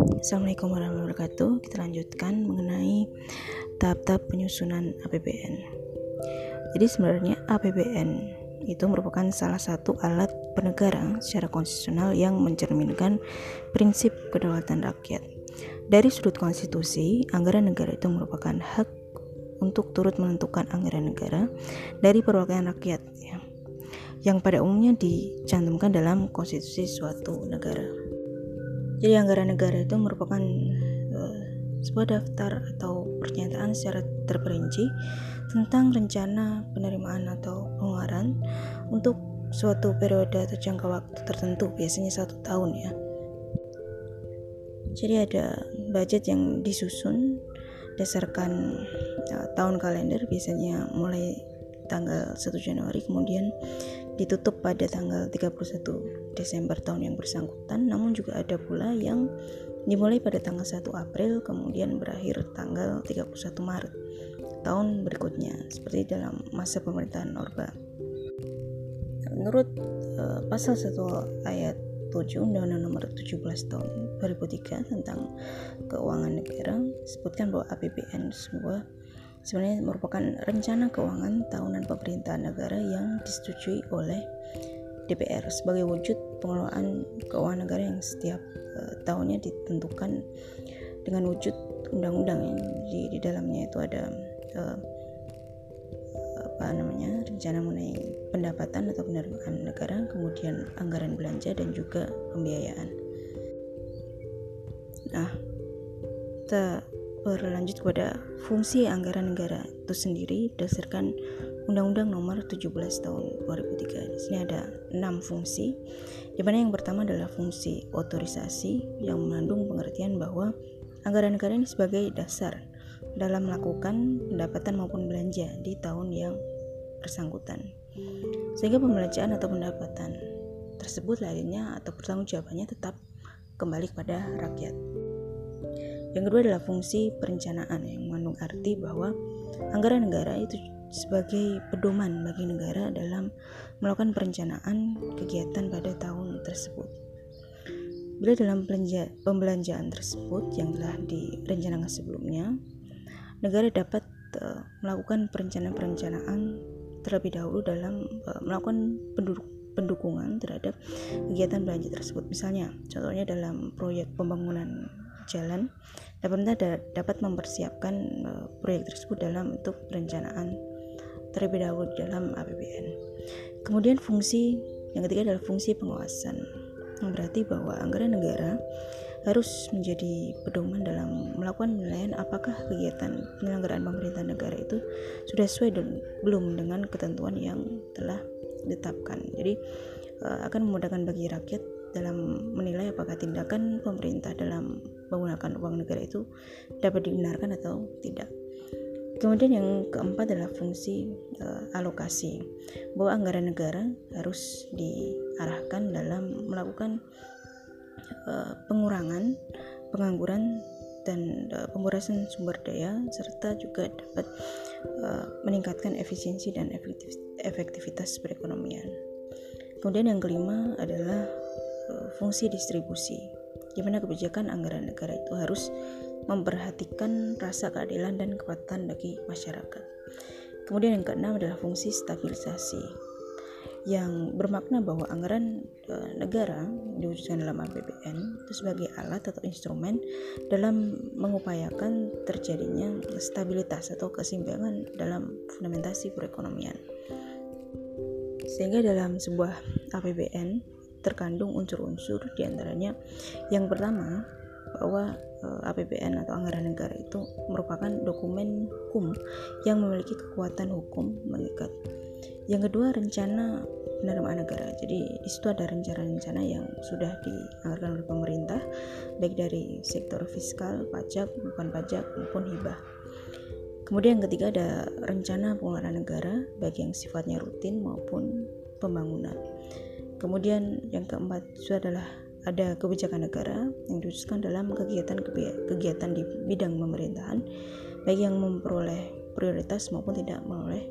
Assalamualaikum warahmatullahi wabarakatuh. Kita lanjutkan mengenai tahap-tahap penyusunan APBN. Jadi sebenarnya APBN itu merupakan salah satu alat penegara secara konstitusional yang mencerminkan prinsip kedaulatan rakyat. Dari sudut konstitusi, anggaran negara itu merupakan hak untuk turut menentukan anggaran negara dari perwakilan rakyat ya, yang pada umumnya dicantumkan dalam konstitusi suatu negara. Jadi anggaran negara itu merupakan uh, sebuah daftar atau pernyataan secara terperinci tentang rencana penerimaan atau pengeluaran untuk suatu periode atau jangka waktu tertentu, biasanya satu tahun ya. Jadi ada budget yang disusun berdasarkan uh, tahun kalender, biasanya mulai tanggal 1 Januari kemudian ditutup pada tanggal 31 Desember tahun yang bersangkutan namun juga ada pula yang dimulai pada tanggal 1 April kemudian berakhir tanggal 31 Maret tahun berikutnya seperti dalam masa pemerintahan Orba. Menurut uh, pasal 1 ayat 7 Undang-Undang Nomor 17 Tahun 2003 tentang Keuangan Negara disebutkan bahwa APBN sebuah sebenarnya merupakan rencana keuangan tahunan pemerintahan negara yang disetujui oleh DPR sebagai wujud pengelolaan keuangan negara yang setiap uh, tahunnya ditentukan dengan wujud undang-undang yang di, di dalamnya. Itu ada uh, apa namanya rencana mengenai pendapatan atau penerimaan negara kemudian anggaran belanja dan juga pembiayaan. Nah kita berlanjut kepada fungsi anggaran negara itu sendiri berdasarkan Undang-Undang Nomor 17 Tahun 2003. Di sini ada enam fungsi, di mana yang pertama adalah fungsi otorisasi yang mengandung pengertian bahwa anggaran negara ini sebagai dasar dalam melakukan pendapatan maupun belanja di tahun yang bersangkutan. Sehingga pembelanjaan atau pendapatan tersebut lainnya atau pertanggungjawabannya tetap kembali kepada rakyat. Yang kedua adalah fungsi perencanaan yang mengandung arti bahwa anggaran negara itu sebagai pedoman bagi negara dalam melakukan perencanaan kegiatan pada tahun tersebut. Bila dalam pembelanjaan tersebut yang telah direncanakan sebelumnya, negara dapat uh, melakukan perencanaan-perencanaan terlebih dahulu dalam uh, melakukan penduduk pendukungan terhadap kegiatan belanja tersebut. Misalnya, contohnya dalam proyek pembangunan jalan pemerintah dapat mempersiapkan uh, proyek tersebut dalam bentuk perencanaan terlebih dahulu dalam APBN. Kemudian fungsi yang ketiga adalah fungsi pengawasan. Yang berarti bahwa anggaran negara harus menjadi pedoman dalam melakukan penilaian apakah kegiatan penyelenggaraan pemerintahan negara itu sudah sesuai dan belum dengan ketentuan yang telah ditetapkan. Jadi uh, akan memudahkan bagi rakyat dalam menilai apakah tindakan pemerintah dalam menggunakan uang negara itu dapat dibenarkan atau tidak. Kemudian yang keempat adalah fungsi uh, alokasi, bahwa anggaran negara harus diarahkan dalam melakukan uh, pengurangan pengangguran dan uh, pengurasan sumber daya serta juga dapat uh, meningkatkan efisiensi dan efektivitas perekonomian. Kemudian yang kelima adalah fungsi distribusi di mana kebijakan anggaran negara itu harus memperhatikan rasa keadilan dan kepatuhan bagi masyarakat. Kemudian yang keenam adalah fungsi stabilisasi yang bermakna bahwa anggaran e, negara diwujudkan dalam APBN itu sebagai alat atau instrumen dalam mengupayakan terjadinya stabilitas atau keseimbangan dalam fundamentasi perekonomian. Sehingga dalam sebuah APBN terkandung unsur-unsur di antaranya yang pertama bahwa eh, APBN atau anggaran negara itu merupakan dokumen hukum yang memiliki kekuatan hukum mengikat. Yang kedua rencana penerimaan negara. Jadi di ada rencana-rencana yang sudah dianggarkan oleh pemerintah baik dari sektor fiskal, pajak, bukan pajak maupun hibah. Kemudian yang ketiga ada rencana pengeluaran negara baik yang sifatnya rutin maupun pembangunan. Kemudian yang keempat itu adalah ada kebijakan negara yang diwujudkan dalam kegiatan-kegiatan di bidang pemerintahan, baik yang memperoleh prioritas maupun tidak memperoleh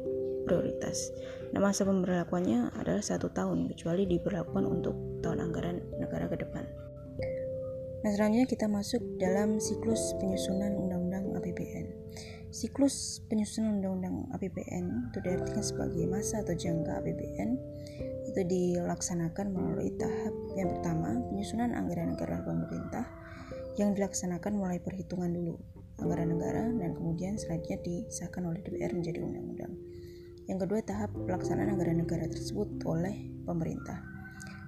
prioritas. Nah, masa pemberlakuannya adalah satu tahun, kecuali diberlakukan untuk tahun anggaran negara ke depan. Nah, selanjutnya kita masuk dalam siklus penyusunan Undang-Undang APBN. Siklus penyusunan Undang-Undang APBN itu diartikan sebagai masa atau jangka APBN itu dilaksanakan melalui tahap yang pertama penyusunan anggaran negara pemerintah yang dilaksanakan mulai perhitungan dulu anggaran negara dan kemudian selanjutnya disahkan oleh DPR menjadi undang-undang. Yang kedua tahap pelaksanaan anggaran negara tersebut oleh pemerintah.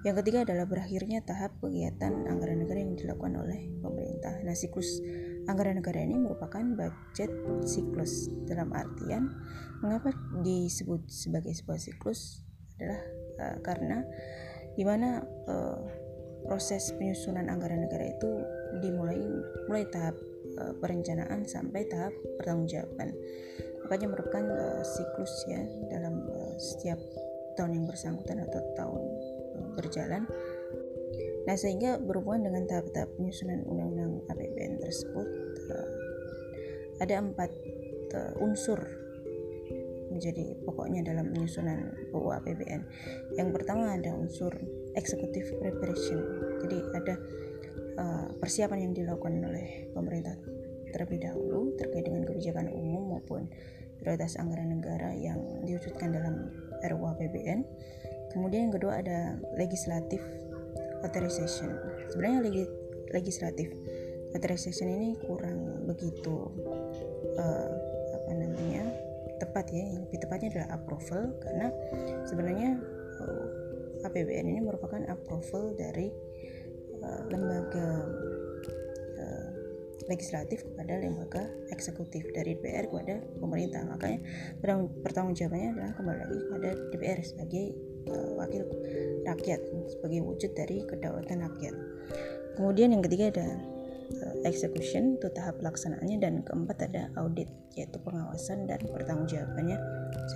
Yang ketiga adalah berakhirnya tahap kegiatan anggaran negara yang dilakukan oleh pemerintah. Nah, siklus anggaran negara ini merupakan budget siklus dalam artian mengapa disebut sebagai sebuah siklus adalah uh, karena di mana uh, proses penyusunan anggaran negara itu dimulai mulai tahap uh, perencanaan sampai tahap pertanggungjawaban. Makanya merupakan uh, siklus ya dalam uh, setiap tahun yang bersangkutan atau tahun berjalan. Nah, sehingga berhubungan dengan tahap-tahap penyusunan undang-undang APBN tersebut uh, ada empat uh, unsur menjadi pokoknya dalam penyusunan UU APBN. Yang pertama ada unsur executive preparation. Jadi ada uh, persiapan yang dilakukan oleh pemerintah terlebih dahulu terkait dengan kebijakan umum maupun prioritas anggaran negara yang diwujudkan dalam RUU APBN kemudian yang kedua ada legislatif authorization sebenarnya legi, legislatif authorization ini kurang begitu uh, apa namanya tepat ya yang lebih tepatnya adalah approval karena sebenarnya eh, APBN ini merupakan approval dari uh, lembaga uh, legislatif kepada lembaga eksekutif dari DPR kepada pemerintah makanya pertanggung jawabannya adalah kembali lagi kepada DPR sebagai uh, wakil rakyat sebagai wujud dari kedaulatan rakyat. Kemudian yang ketiga ada execution itu tahap pelaksanaannya dan keempat ada audit yaitu pengawasan dan pertanggungjawabannya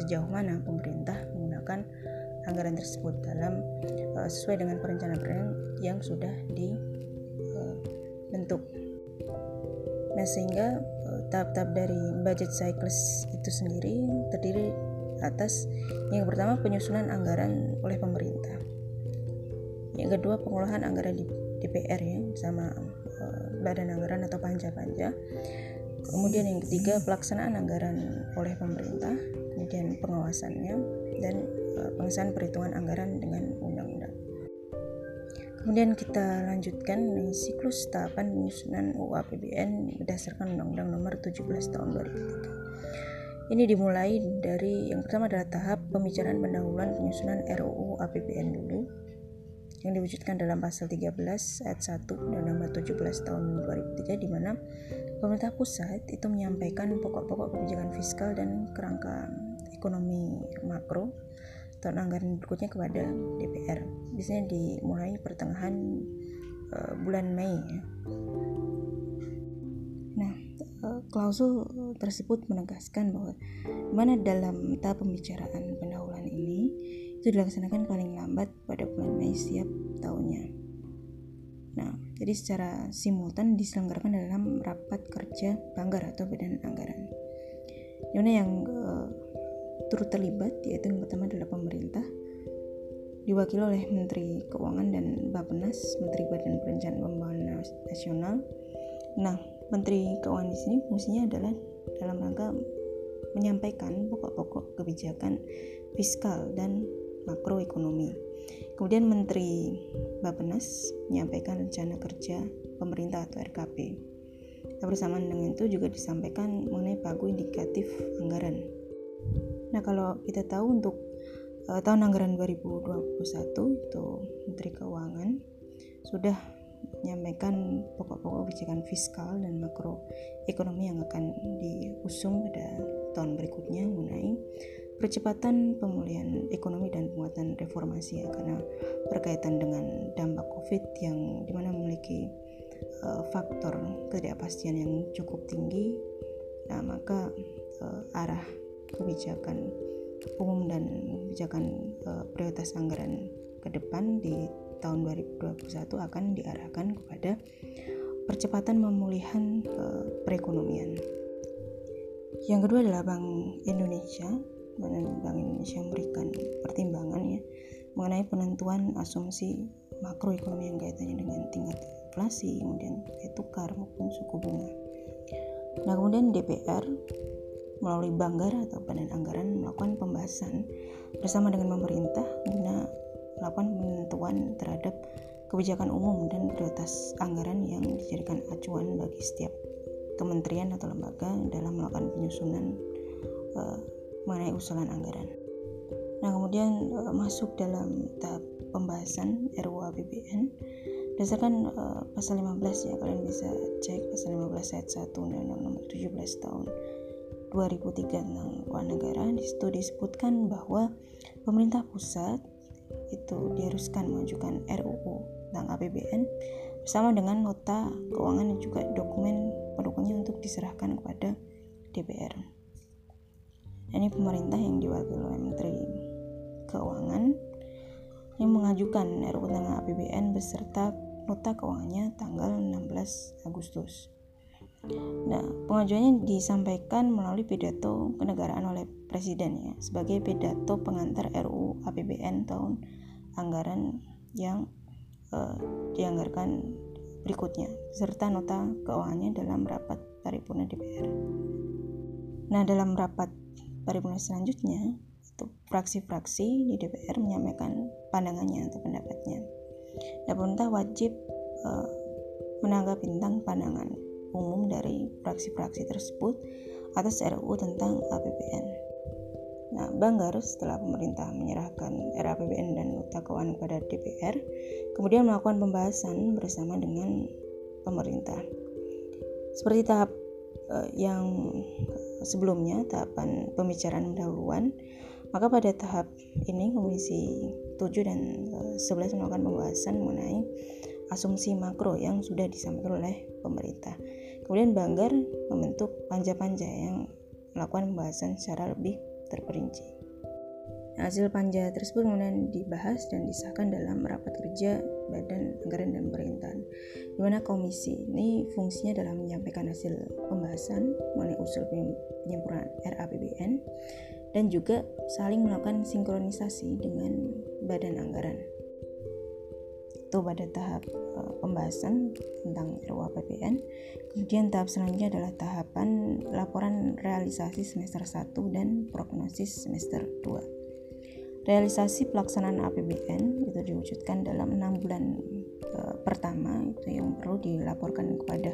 sejauh mana pemerintah menggunakan anggaran tersebut dalam uh, sesuai dengan perencanaan yang sudah dibentuk. Nah sehingga tahap-tahap dari budget cycles itu sendiri terdiri atas yang pertama penyusunan anggaran oleh pemerintah yang kedua pengolahan anggaran di DPR ya sama uh, badan anggaran atau panja-panja. Kemudian yang ketiga pelaksanaan anggaran oleh pemerintah kemudian pengawasannya dan uh, pengesahan perhitungan anggaran dengan undang-undang. Kemudian kita lanjutkan siklus tahapan penyusunan UU APBN berdasarkan Undang-Undang Nomor 17 Tahun 2003 ini dimulai dari yang pertama adalah tahap pembicaraan pendahuluan penyusunan RUU APBN dulu yang diwujudkan dalam pasal 13 ayat 1 dan nomor 17 tahun 2003 di mana pemerintah pusat itu menyampaikan pokok-pokok kebijakan fiskal dan kerangka ekonomi makro tahun anggaran berikutnya kepada DPR. Biasanya dimulai pertengahan uh, bulan Mei ya. Nah, uh, klausul tersebut menegaskan bahwa mana dalam tahap pembicaraan itu dilaksanakan paling lambat pada bulan Mei setiap tahunnya. Nah, jadi secara simultan diselenggarakan dalam rapat kerja banggar atau badan anggaran. Di mana yang uh, turut terlibat yaitu yang pertama adalah pemerintah diwakili oleh Menteri Keuangan dan Bappenas, Menteri Badan Perencanaan Pembangunan Nasional. Nah, Menteri Keuangan di sini fungsinya adalah dalam rangka menyampaikan pokok-pokok kebijakan fiskal dan makroekonomi. Kemudian Menteri Bappenas menyampaikan rencana kerja pemerintah atau RKP. Nah, bersamaan dengan itu juga disampaikan mengenai pagu indikatif anggaran. Nah, kalau kita tahu untuk uh, tahun anggaran 2021 itu Menteri Keuangan sudah menyampaikan pokok-pokok kebijakan fiskal dan makroekonomi yang akan diusung pada tahun berikutnya mengenai percepatan pemulihan ekonomi dan penguatan reformasi ya karena berkaitan dengan dampak COVID yang di mana memiliki uh, faktor ketidakpastian yang cukup tinggi nah maka uh, arah kebijakan umum dan kebijakan uh, prioritas anggaran ke depan di tahun 2021 akan diarahkan kepada percepatan pemulihan uh, perekonomian. Yang kedua adalah Bank Indonesia. Bank Indonesia memberikan pertimbangan ya mengenai penentuan asumsi makroekonomi yang kaitannya dengan tingkat inflasi, kemudian nilai tukar maupun suku bunga. Nah, kemudian DPR melalui Banggar atau Badan Anggaran melakukan pembahasan bersama dengan pemerintah guna melakukan penentuan terhadap kebijakan umum dan prioritas anggaran yang dijadikan acuan bagi setiap kementerian atau lembaga dalam melakukan penyusunan uh, mengenai usulan anggaran. Nah, kemudian uh, masuk dalam tahap pembahasan RUU APBN berdasarkan uh, pasal 15 ya kalian bisa cek pasal 15 ayat 1 Undang-Undang Nomor 17 tahun 2003 tentang keuangan negara di situ disebutkan bahwa pemerintah pusat itu diharuskan mengajukan RUU tentang APBN bersama dengan nota keuangan dan juga dokumen pendukungnya untuk diserahkan kepada DPR. Ini pemerintah yang diwakili oleh Menteri Keuangan yang mengajukan RUU tentang APBN beserta nota keuangannya tanggal 16 Agustus. Nah, pengajuannya disampaikan melalui pidato kenegaraan oleh Presiden ya, sebagai pidato pengantar RUU APBN tahun anggaran yang uh, dianggarkan berikutnya, serta nota keuangannya dalam rapat paripurna DPR. Nah, dalam rapat paripurna selanjutnya, itu fraksi-fraksi di DPR menyampaikan pandangannya atau pendapatnya. Dan pemerintah wajib uh, menanggapi tentang pandangan umum dari fraksi-fraksi tersebut atas RUU tentang APBN. Nah, Banggar setelah pemerintah menyerahkan RAPBN dan nota keuangan kepada DPR, kemudian melakukan pembahasan bersama dengan pemerintah. Seperti tahap uh, yang sebelumnya, tahapan pembicaraan pendahuluan, maka pada tahap ini Komisi 7 dan uh, 11 melakukan pembahasan mengenai asumsi makro yang sudah disampaikan oleh pemerintah. Kemudian Banggar membentuk panja-panja yang melakukan pembahasan secara lebih terperinci. Hasil panja tersebut kemudian dibahas dan disahkan dalam rapat kerja Badan Anggaran dan Pemerintahan, di mana komisi ini fungsinya dalam menyampaikan hasil pembahasan mengenai usul penyempurnaan RAPBN dan juga saling melakukan sinkronisasi dengan Badan Anggaran itu pada tahap uh, pembahasan tentang RUU APBN. Kemudian tahap selanjutnya adalah tahapan laporan realisasi semester 1 dan prognosis semester 2. Realisasi pelaksanaan APBN itu diwujudkan dalam enam bulan uh, pertama itu yang perlu dilaporkan kepada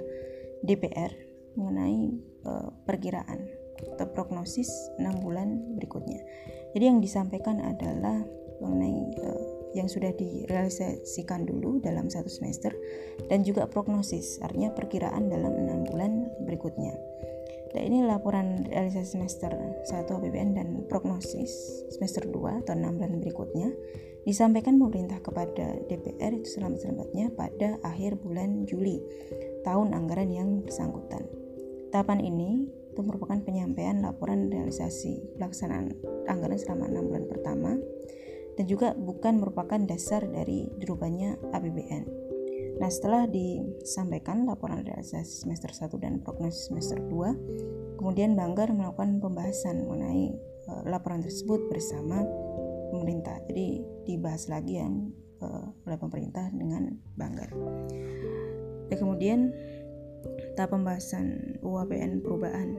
DPR mengenai uh, perkiraan atau prognosis enam bulan berikutnya. Jadi yang disampaikan adalah mengenai uh, yang sudah direalisasikan dulu dalam satu semester dan juga prognosis artinya perkiraan dalam enam bulan berikutnya. Dan ini laporan realisasi semester 1 APBN dan prognosis semester 2 atau 6 bulan berikutnya disampaikan pemerintah kepada DPR itu selamat-selamatnya pada akhir bulan Juli tahun anggaran yang bersangkutan. Tahapan ini itu merupakan penyampaian laporan realisasi pelaksanaan anggaran selama 6 bulan pertama dan juga bukan merupakan dasar dari dirubahnya APBN. Nah, setelah disampaikan laporan realisasi semester 1 dan prognosis semester 2, kemudian Banggar melakukan pembahasan mengenai uh, laporan tersebut bersama pemerintah. Jadi dibahas lagi yang uh, oleh pemerintah dengan Banggar. Dan kemudian tahap pembahasan UAPN perubahan.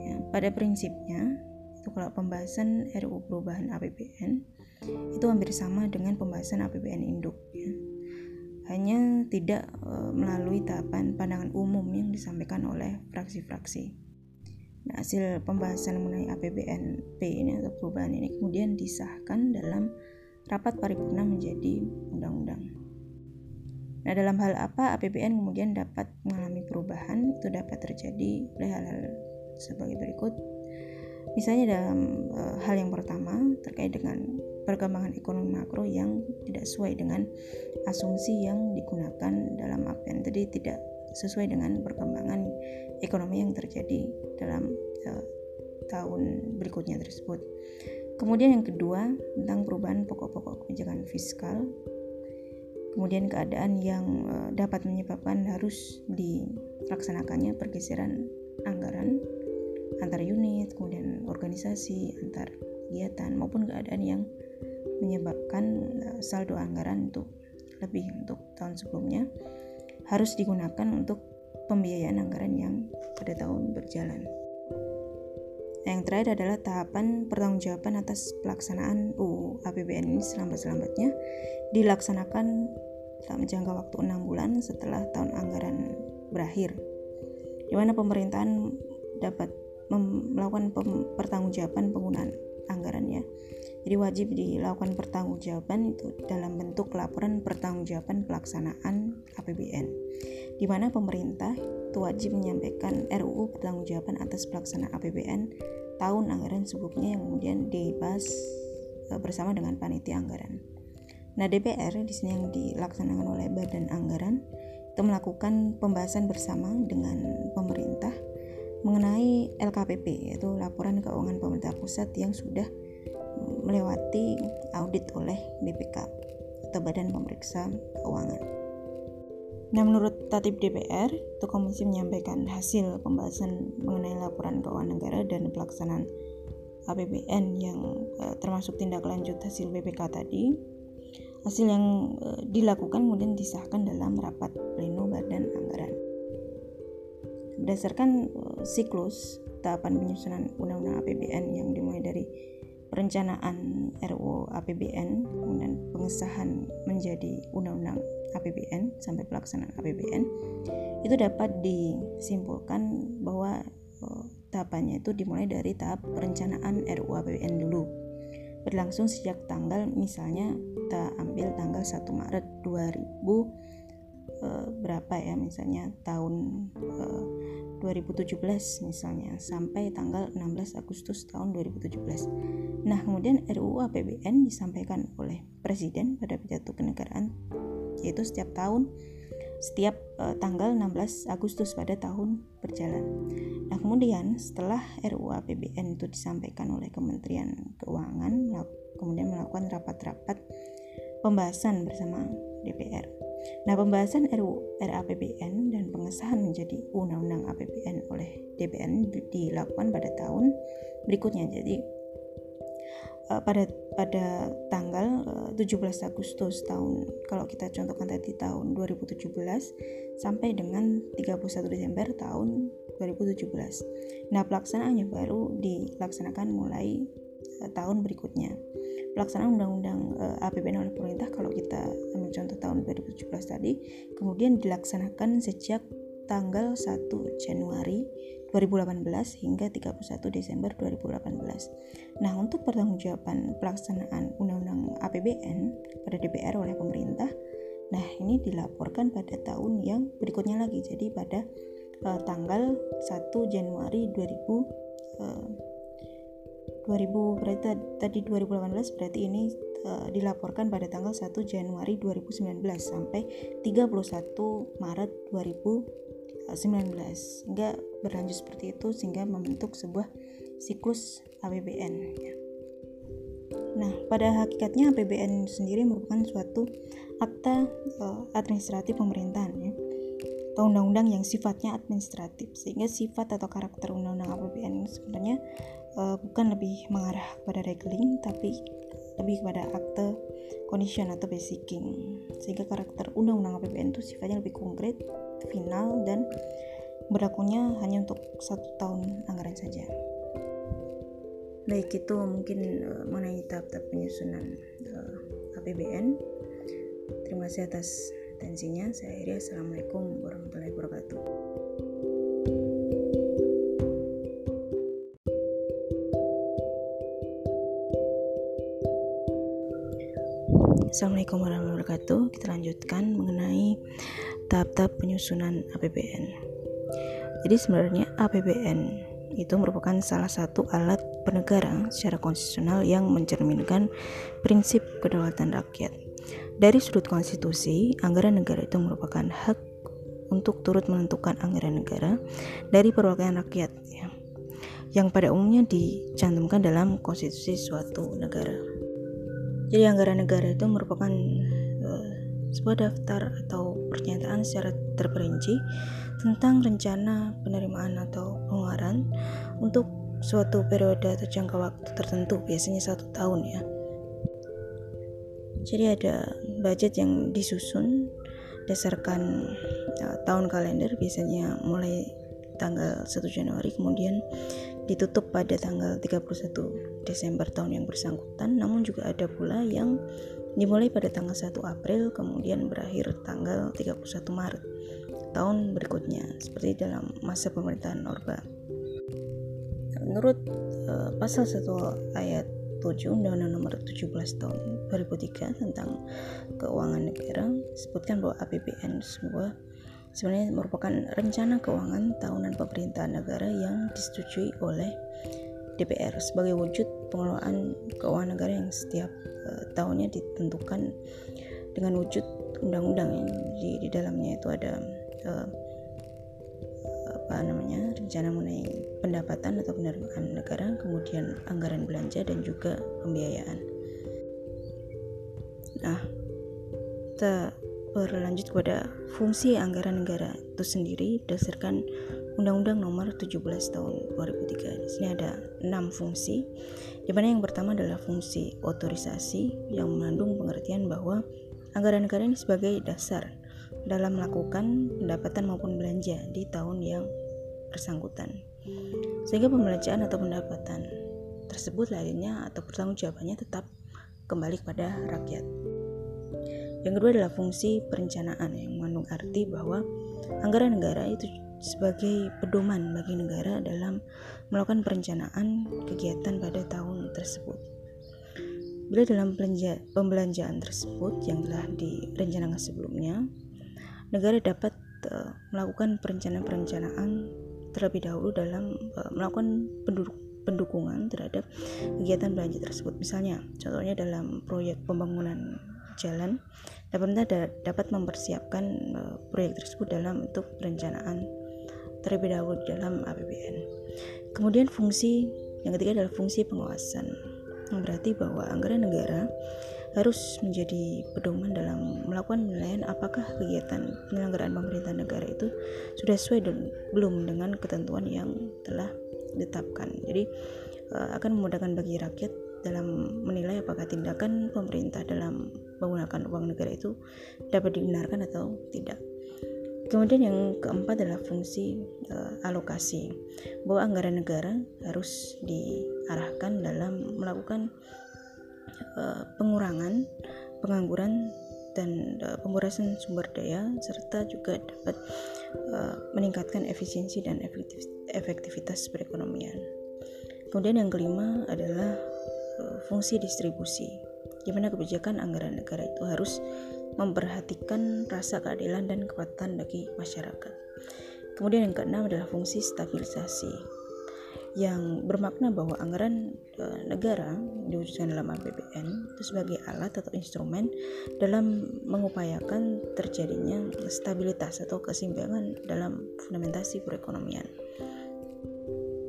Ya, pada prinsipnya itu kalau pembahasan RUU perubahan APBN itu hampir sama dengan pembahasan APBN induk ya. Hanya tidak e, melalui tahapan pandangan umum yang disampaikan oleh fraksi-fraksi. Nah, hasil pembahasan mengenai APBNP ini atau perubahan ini kemudian disahkan dalam rapat paripurna menjadi undang-undang. Nah, dalam hal apa APBN kemudian dapat mengalami perubahan? Itu dapat terjadi oleh hal-hal sebagai berikut. Misalnya dalam e, hal yang pertama terkait dengan perkembangan ekonomi makro yang tidak sesuai dengan asumsi yang digunakan dalam APBN. Jadi tidak sesuai dengan perkembangan ekonomi yang terjadi dalam e, tahun berikutnya tersebut. Kemudian yang kedua tentang perubahan pokok-pokok kebijakan fiskal. Kemudian keadaan yang e, dapat menyebabkan harus dilaksanakannya pergeseran anggaran antar unit, kemudian organisasi, antar kegiatan maupun keadaan yang menyebabkan uh, saldo anggaran untuk lebih untuk tahun sebelumnya. harus digunakan untuk pembiayaan anggaran yang pada tahun berjalan. Yang terakhir adalah tahapan pertanggungjawaban atas pelaksanaan UU APBN ini selambat-lambatnya dilaksanakan dalam jangka waktu enam bulan setelah tahun anggaran berakhir, di mana pemerintahan dapat melakukan pertanggungjawaban penggunaan anggarannya. Jadi wajib dilakukan pertanggungjawaban itu dalam bentuk laporan pertanggungjawaban pelaksanaan APBN, di mana pemerintah itu wajib menyampaikan RUU pertanggungjawaban atas pelaksanaan APBN tahun anggaran sebelumnya yang kemudian dibahas e, bersama dengan panitia anggaran. Nah DPR di sini yang dilaksanakan oleh Badan Anggaran itu melakukan pembahasan bersama dengan pemerintah mengenai LKPP yaitu laporan keuangan pemerintah pusat yang sudah melewati audit oleh BPK atau Badan Pemeriksa Keuangan. Nah, menurut Tatip DPR, itu komisi menyampaikan hasil pembahasan mengenai laporan keuangan negara dan pelaksanaan APBN yang eh, termasuk tindak lanjut hasil BPK tadi. Hasil yang eh, dilakukan kemudian disahkan dalam rapat pleno Badan Anggaran. Berdasarkan eh, siklus tahapan penyusunan Undang-Undang APBN yang dimulai dari perencanaan RUU APBN kemudian pengesahan menjadi undang-undang APBN sampai pelaksanaan APBN itu dapat disimpulkan bahwa oh, tahapannya itu dimulai dari tahap perencanaan RUU APBN dulu. Berlangsung sejak tanggal misalnya kita ambil tanggal 1 Maret 2000 uh, berapa ya misalnya tahun eh, 2017 misalnya sampai tanggal 16 Agustus tahun 2017. Nah, kemudian RUU APBN disampaikan oleh Presiden pada pidato kenegaraan yaitu setiap tahun setiap uh, tanggal 16 Agustus pada tahun berjalan. Nah, kemudian setelah RUU APBN itu disampaikan oleh Kementerian Keuangan, kemudian melakukan rapat-rapat pembahasan bersama DPR. Nah, pembahasan RUU RAPBN dan pengesahan menjadi Undang-Undang APBN oleh DPR dilakukan pada tahun berikutnya. Jadi uh, pada pada tanggal uh, 17 Agustus tahun kalau kita contohkan tadi tahun 2017 sampai dengan 31 Desember tahun 2017. Nah, pelaksanaannya baru dilaksanakan mulai uh, tahun berikutnya pelaksanaan undang-undang uh, eh, APBN oleh pemerintah kalau kita ambil contoh tahun 2017 tadi kemudian dilaksanakan sejak tanggal 1 Januari 2018 hingga 31 Desember 2018. Nah, untuk pertanggungjawaban pelaksanaan Undang-Undang APBN pada DPR oleh pemerintah, nah ini dilaporkan pada tahun yang berikutnya lagi. Jadi pada uh, tanggal 1 Januari 2000 uh, 2000 berarti tadi 2018 berarti ini uh, dilaporkan pada tanggal 1 Januari 2019 sampai 31 Maret 2019 sehingga berlanjut seperti itu sehingga membentuk sebuah siklus APBN ya. Nah, pada hakikatnya APBN sendiri merupakan suatu akta uh, administratif pemerintahan ya atau undang-undang yang sifatnya administratif sehingga sifat atau karakter undang-undang APBN sebenarnya uh, bukan lebih mengarah kepada regling tapi lebih kepada akte condition atau basicing sehingga karakter undang-undang APBN itu sifatnya lebih konkret final dan berlakunya hanya untuk satu tahun anggaran saja. Baik itu mungkin uh, mengenai tahap-tahap penyusunan uh, APBN terima kasih atas atensinya. Saya akhiri assalamualaikum warahmatullahi wabarakatuh Assalamualaikum warahmatullahi wabarakatuh. Kita lanjutkan mengenai tahap-tahap penyusunan APBN. Jadi sebenarnya APBN itu merupakan salah satu alat penegara secara konstitusional yang mencerminkan prinsip kedaulatan rakyat. Dari sudut konstitusi, anggaran negara itu merupakan hak untuk turut menentukan anggaran negara dari perwakilan rakyat ya, yang pada umumnya dicantumkan dalam konstitusi suatu negara. Jadi anggaran negara itu merupakan uh, sebuah daftar atau pernyataan secara terperinci tentang rencana penerimaan atau pengeluaran untuk suatu periode atau jangka waktu tertentu, biasanya satu tahun ya. Jadi ada budget yang disusun berdasarkan uh, tahun kalender biasanya mulai tanggal 1 Januari kemudian ditutup pada tanggal 31 Desember tahun yang bersangkutan namun juga ada pula yang dimulai pada tanggal 1 April kemudian berakhir tanggal 31 Maret tahun berikutnya seperti dalam masa pemerintahan Orba. Menurut uh, pasal 1 ayat 7 Undang-Undang Nomor 17 Tahun 2003 tentang Keuangan Negara sebutkan bahwa APBN sebuah sebenarnya merupakan rencana keuangan tahunan pemerintahan negara yang disetujui oleh DPR sebagai wujud pengelolaan keuangan negara yang setiap uh, tahunnya ditentukan dengan wujud undang-undang yang di, di dalamnya. Itu ada uh, apa namanya rencana mengenai pendapatan atau penerimaan negara kemudian anggaran belanja dan juga pembiayaan. Nah kita berlanjut kepada fungsi anggaran negara itu sendiri berdasarkan Undang-Undang Nomor 17 Tahun 2003. Di sini ada enam fungsi, di mana yang pertama adalah fungsi otorisasi yang mengandung pengertian bahwa anggaran negara ini sebagai dasar dalam melakukan pendapatan maupun belanja di tahun yang bersangkutan. Sehingga pembelanjaan atau pendapatan tersebut lainnya atau pertanggungjawabannya tetap kembali kepada rakyat. Yang kedua adalah fungsi perencanaan yang mengandung arti bahwa anggaran negara itu sebagai pedoman bagi negara dalam melakukan perencanaan kegiatan pada tahun tersebut. Bila dalam pembelanjaan tersebut yang telah direncanakan sebelumnya, negara dapat uh, melakukan perencanaan-perencanaan terlebih dahulu dalam uh, melakukan penduduk pendukungan terhadap kegiatan belanja tersebut. Misalnya, contohnya dalam proyek pembangunan jalan pemerintah dapat mempersiapkan uh, proyek tersebut dalam bentuk perencanaan terlebih dahulu dalam APBN. Kemudian fungsi yang ketiga adalah fungsi pengawasan. Yang berarti bahwa anggaran negara harus menjadi pedoman dalam melakukan penilaian apakah kegiatan penyelenggaraan pemerintahan negara itu sudah sesuai dan belum dengan ketentuan yang telah ditetapkan. Jadi uh, akan memudahkan bagi rakyat dalam menilai apakah tindakan pemerintah dalam menggunakan uang negara itu dapat dibenarkan atau tidak. Kemudian yang keempat adalah fungsi uh, alokasi, bahwa anggaran negara harus diarahkan dalam melakukan uh, pengurangan pengangguran dan uh, pengurasan sumber daya serta juga dapat uh, meningkatkan efisiensi dan efektivitas perekonomian. Kemudian yang kelima adalah uh, fungsi distribusi, di mana kebijakan anggaran negara itu harus memperhatikan rasa keadilan dan kekuatan bagi masyarakat. Kemudian yang keenam adalah fungsi stabilisasi yang bermakna bahwa anggaran e, negara diwujudkan dalam APBN itu sebagai alat atau instrumen dalam mengupayakan terjadinya stabilitas atau keseimbangan dalam fundamentasi perekonomian.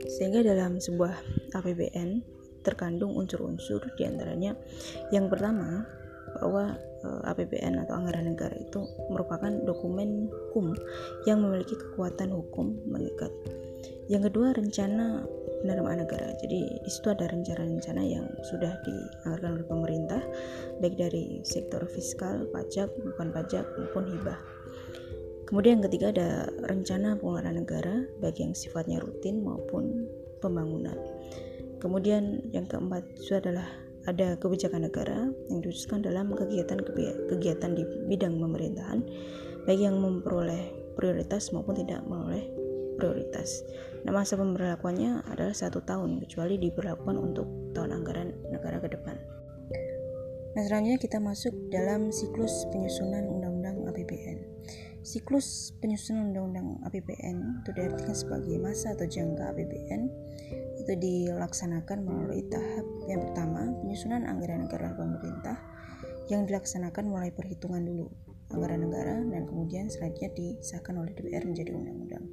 Sehingga dalam sebuah APBN terkandung unsur-unsur di antaranya yang pertama bahwa eh, APBN atau anggaran negara itu merupakan dokumen hukum yang memiliki kekuatan hukum mengikat. Yang kedua rencana penerimaan negara. Jadi di ada rencana-rencana yang sudah dianggarkan oleh pemerintah baik dari sektor fiskal, pajak, bukan pajak maupun hibah. Kemudian yang ketiga ada rencana pengeluaran negara baik yang sifatnya rutin maupun pembangunan. Kemudian yang keempat itu adalah ada kebijakan negara yang diwujudkan dalam kegiatan-kegiatan di bidang pemerintahan, baik yang memperoleh prioritas maupun tidak memperoleh prioritas. Nah, masa pemberlakuannya adalah satu tahun, kecuali diberlakukan untuk tahun anggaran negara ke depan. Nah, selanjutnya kita masuk dalam siklus penyusunan Undang-Undang APBN. Siklus penyusunan Undang-Undang APBN itu diartikan sebagai masa atau jangka APBN itu dilaksanakan melalui tahap yang pertama penyusunan anggaran negara pemerintah yang dilaksanakan mulai perhitungan dulu anggaran negara dan kemudian selanjutnya disahkan oleh DPR menjadi undang-undang.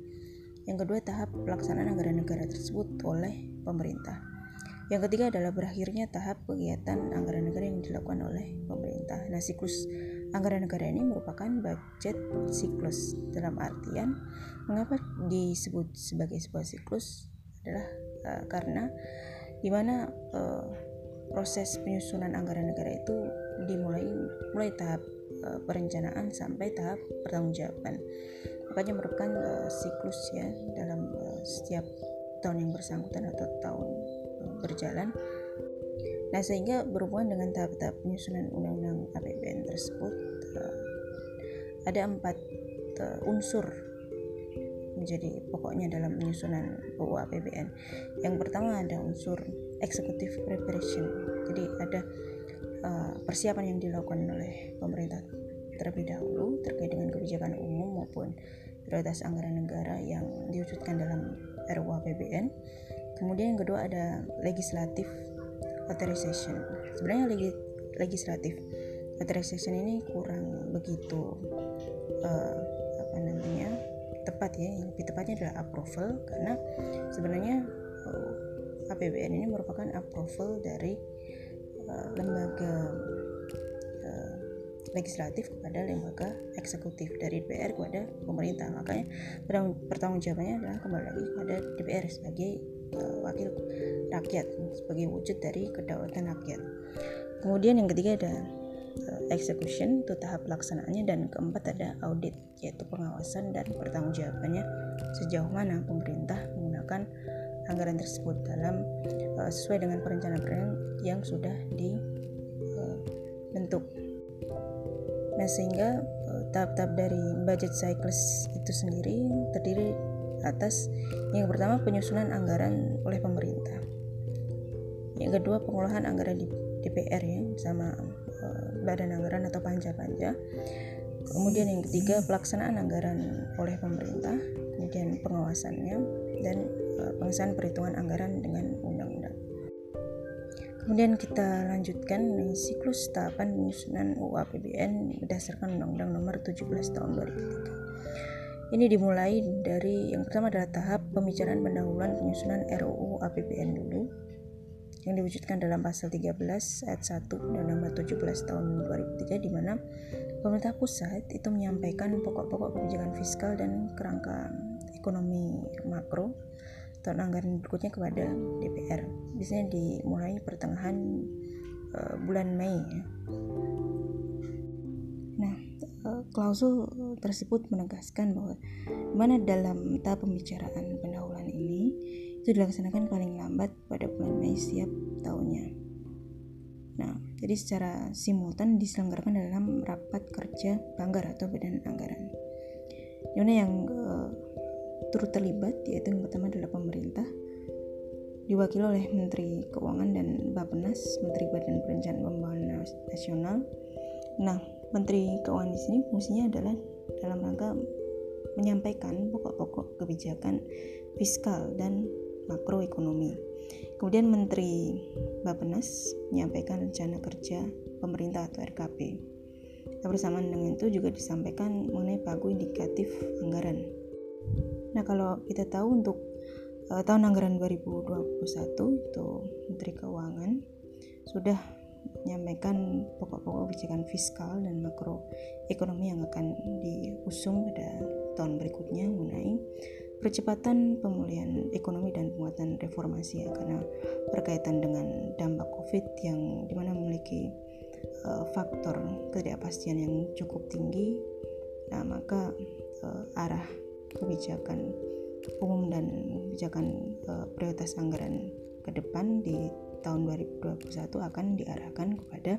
Yang kedua tahap pelaksanaan anggaran negara tersebut oleh pemerintah. Yang ketiga adalah berakhirnya tahap kegiatan anggaran negara yang dilakukan oleh pemerintah. Nah, siklus anggaran negara ini merupakan budget siklus dalam artian mengapa disebut sebagai sebuah siklus adalah uh, karena di mana uh, proses penyusunan anggaran negara itu dimulai mulai tahap uh, perencanaan sampai tahap pertanggungjawaban. Makanya merupakan siklus ya dalam setiap tahun yang bersangkutan atau tahun berjalan. Nah sehingga berhubungan dengan tahap-tahap penyusunan undang-undang APBN tersebut ada empat unsur menjadi pokoknya dalam penyusunan UU APBN yang pertama ada unsur executive preparation jadi ada uh, persiapan yang dilakukan oleh pemerintah terlebih dahulu terkait dengan kebijakan umum maupun prioritas anggaran negara yang diwujudkan dalam RUU APBN. Kemudian yang kedua ada legislatif authorization. Sebenarnya legi, legislatif authorization ini kurang begitu uh, apa namanya tepat ya. Yang lebih tepatnya adalah approval karena sebenarnya uh, eh, APBN ini merupakan approval dari uh, lembaga legislatif kepada lembaga eksekutif dari DPR kepada pemerintah makanya pertanggung jawabannya adalah kembali lagi kepada DPR sebagai uh, wakil rakyat sebagai wujud dari kedaulatan rakyat kemudian yang ketiga ada uh, execution itu tahap pelaksanaannya dan keempat ada audit yaitu pengawasan dan pertanggungjawabannya sejauh mana pemerintah menggunakan anggaran tersebut dalam uh, sesuai dengan perencanaan yang sudah dibentuk Nah, sehingga eh, tahap-tahap dari budget cycles itu sendiri terdiri atas yang pertama penyusunan anggaran oleh pemerintah. Yang kedua pengolahan anggaran di DPR ya bersama uh, badan anggaran atau panja-panja. Kemudian yang ketiga pelaksanaan anggaran oleh pemerintah, kemudian pengawasannya dan uh, pengesahan perhitungan anggaran dengan undang-undang. Kemudian kita lanjutkan dengan siklus tahapan penyusunan UU APBN berdasarkan Undang-Undang Nomor 17 Tahun 2003. Ini dimulai dari yang pertama adalah tahap pembicaraan pendahuluan penyusunan RUU APBN dulu yang diwujudkan dalam pasal 13 ayat 1 dan nomor 17 tahun 2003 di mana pemerintah pusat itu menyampaikan pokok-pokok kebijakan fiskal dan kerangka ekonomi makro tahun anggaran berikutnya kepada DPR biasanya dimulai pertengahan uh, bulan Mei ya. Nah, uh, klausul tersebut menegaskan bahwa mana dalam tahap pembicaraan pendahuluan ini itu dilaksanakan paling lambat pada bulan Mei setiap tahunnya. Nah, jadi secara simultan diselenggarakan dalam rapat kerja banggar atau badan anggaran. Di mana yang uh, turut terlibat yaitu yang pertama adalah pemerintah diwakili oleh Menteri Keuangan dan Bappenas, Menteri Badan Perencanaan Pembangunan Nasional. Nah, Menteri Keuangan di sini fungsinya adalah dalam rangka menyampaikan pokok-pokok kebijakan fiskal dan makroekonomi. Kemudian Menteri Bappenas menyampaikan rencana kerja pemerintah atau RKP. Nah, bersamaan dengan itu juga disampaikan mengenai pagu indikatif anggaran Nah, kalau kita tahu untuk uh, tahun anggaran 2021 itu Menteri Keuangan sudah menyampaikan pokok-pokok kebijakan fiskal dan makroekonomi yang akan diusung pada tahun berikutnya mengenai percepatan pemulihan ekonomi dan penguatan reformasi ya karena berkaitan dengan dampak COVID yang di mana memiliki uh, faktor ketidakpastian yang cukup tinggi nah maka uh, arah kebijakan umum dan kebijakan uh, prioritas anggaran ke depan di tahun 2021 akan diarahkan kepada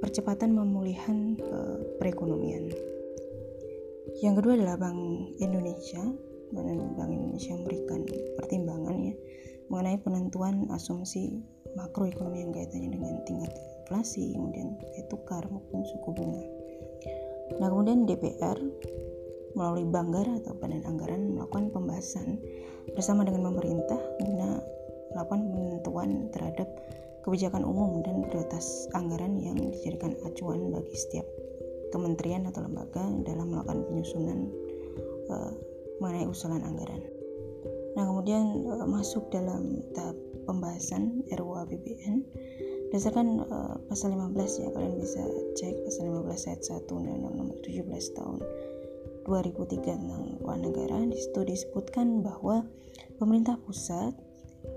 percepatan pemulihan uh, perekonomian. Yang kedua adalah Bank Indonesia, Bank Indonesia memberikan pertimbangan ya mengenai penentuan asumsi makroekonomi yang kaitannya dengan tingkat inflasi, kemudian nilai tukar maupun suku bunga. Nah, kemudian DPR melalui Banggar atau Badan Anggaran melakukan pembahasan bersama dengan pemerintah guna melakukan penentuan terhadap kebijakan umum dan prioritas anggaran yang dijadikan acuan bagi setiap kementerian atau lembaga dalam melakukan penyusunan uh, mengenai usulan anggaran. Nah, kemudian uh, masuk dalam tahap pembahasan RUU APBN berdasarkan uh, pasal 15 ya kalian bisa cek pasal 15 ayat 1 Undang-Undang Nomor 17 tahun 2003 tentang keuangan negara di situ disebutkan bahwa pemerintah pusat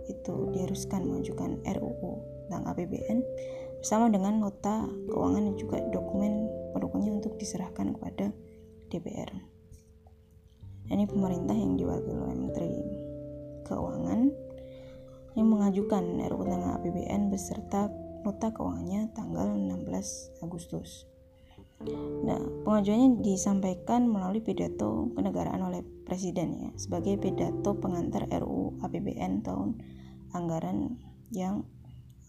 itu diharuskan mengajukan RUU tentang APBN bersama dengan nota keuangan dan juga dokumen pendukungnya untuk diserahkan kepada DPR. Ini pemerintah yang diwakili oleh Menteri Keuangan yang mengajukan RUU tentang APBN beserta nota keuangannya tanggal 16 Agustus. Nah, pengajuannya disampaikan melalui pidato kenegaraan oleh Presiden ya, sebagai pidato pengantar RUU APBN tahun anggaran yang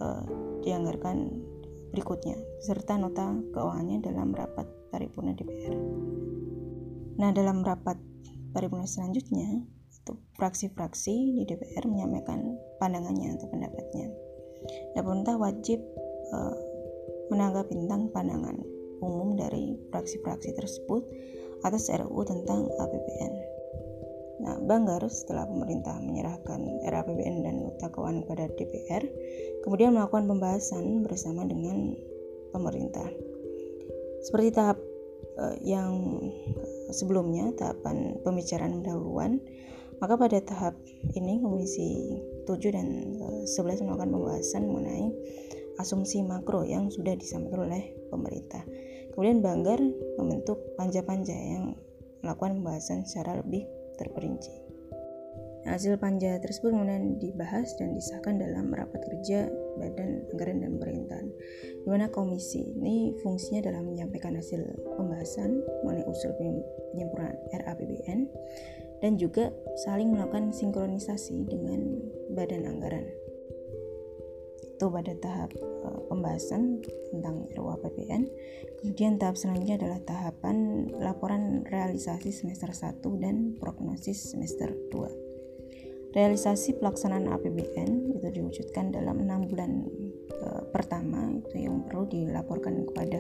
uh, dianggarkan berikutnya, serta nota keuangannya dalam rapat paripurna DPR. Nah, dalam rapat paripurna selanjutnya, itu fraksi-fraksi di DPR menyampaikan pandangannya atau pendapatnya. Dan pemerintah wajib uh, menanggapi tentang pandangan umum dari fraksi-fraksi tersebut atas RUU tentang APBN. Nah, Banggar setelah pemerintah menyerahkan RAPBN dan nota keuangan kepada DPR, kemudian melakukan pembahasan bersama dengan pemerintah. Seperti tahap uh, yang sebelumnya, tahapan pembicaraan pendahuluan, maka pada tahap ini Komisi 7 dan 11 melakukan pembahasan mengenai asumsi makro yang sudah disampaikan oleh pemerintah. Kemudian Banggar membentuk panja-panja yang melakukan pembahasan secara lebih terperinci. Hasil panja tersebut kemudian dibahas dan disahkan dalam rapat kerja Badan Anggaran dan Pemerintahan, di mana komisi ini fungsinya dalam menyampaikan hasil pembahasan mengenai usul penyempurnaan RAPBN dan juga saling melakukan sinkronisasi dengan Badan Anggaran itu pada tahap uh, pembahasan tentang RUU APBN. Kemudian tahap selanjutnya adalah tahapan laporan realisasi semester 1 dan prognosis semester 2. Realisasi pelaksanaan APBN itu diwujudkan dalam enam bulan uh, pertama itu yang perlu dilaporkan kepada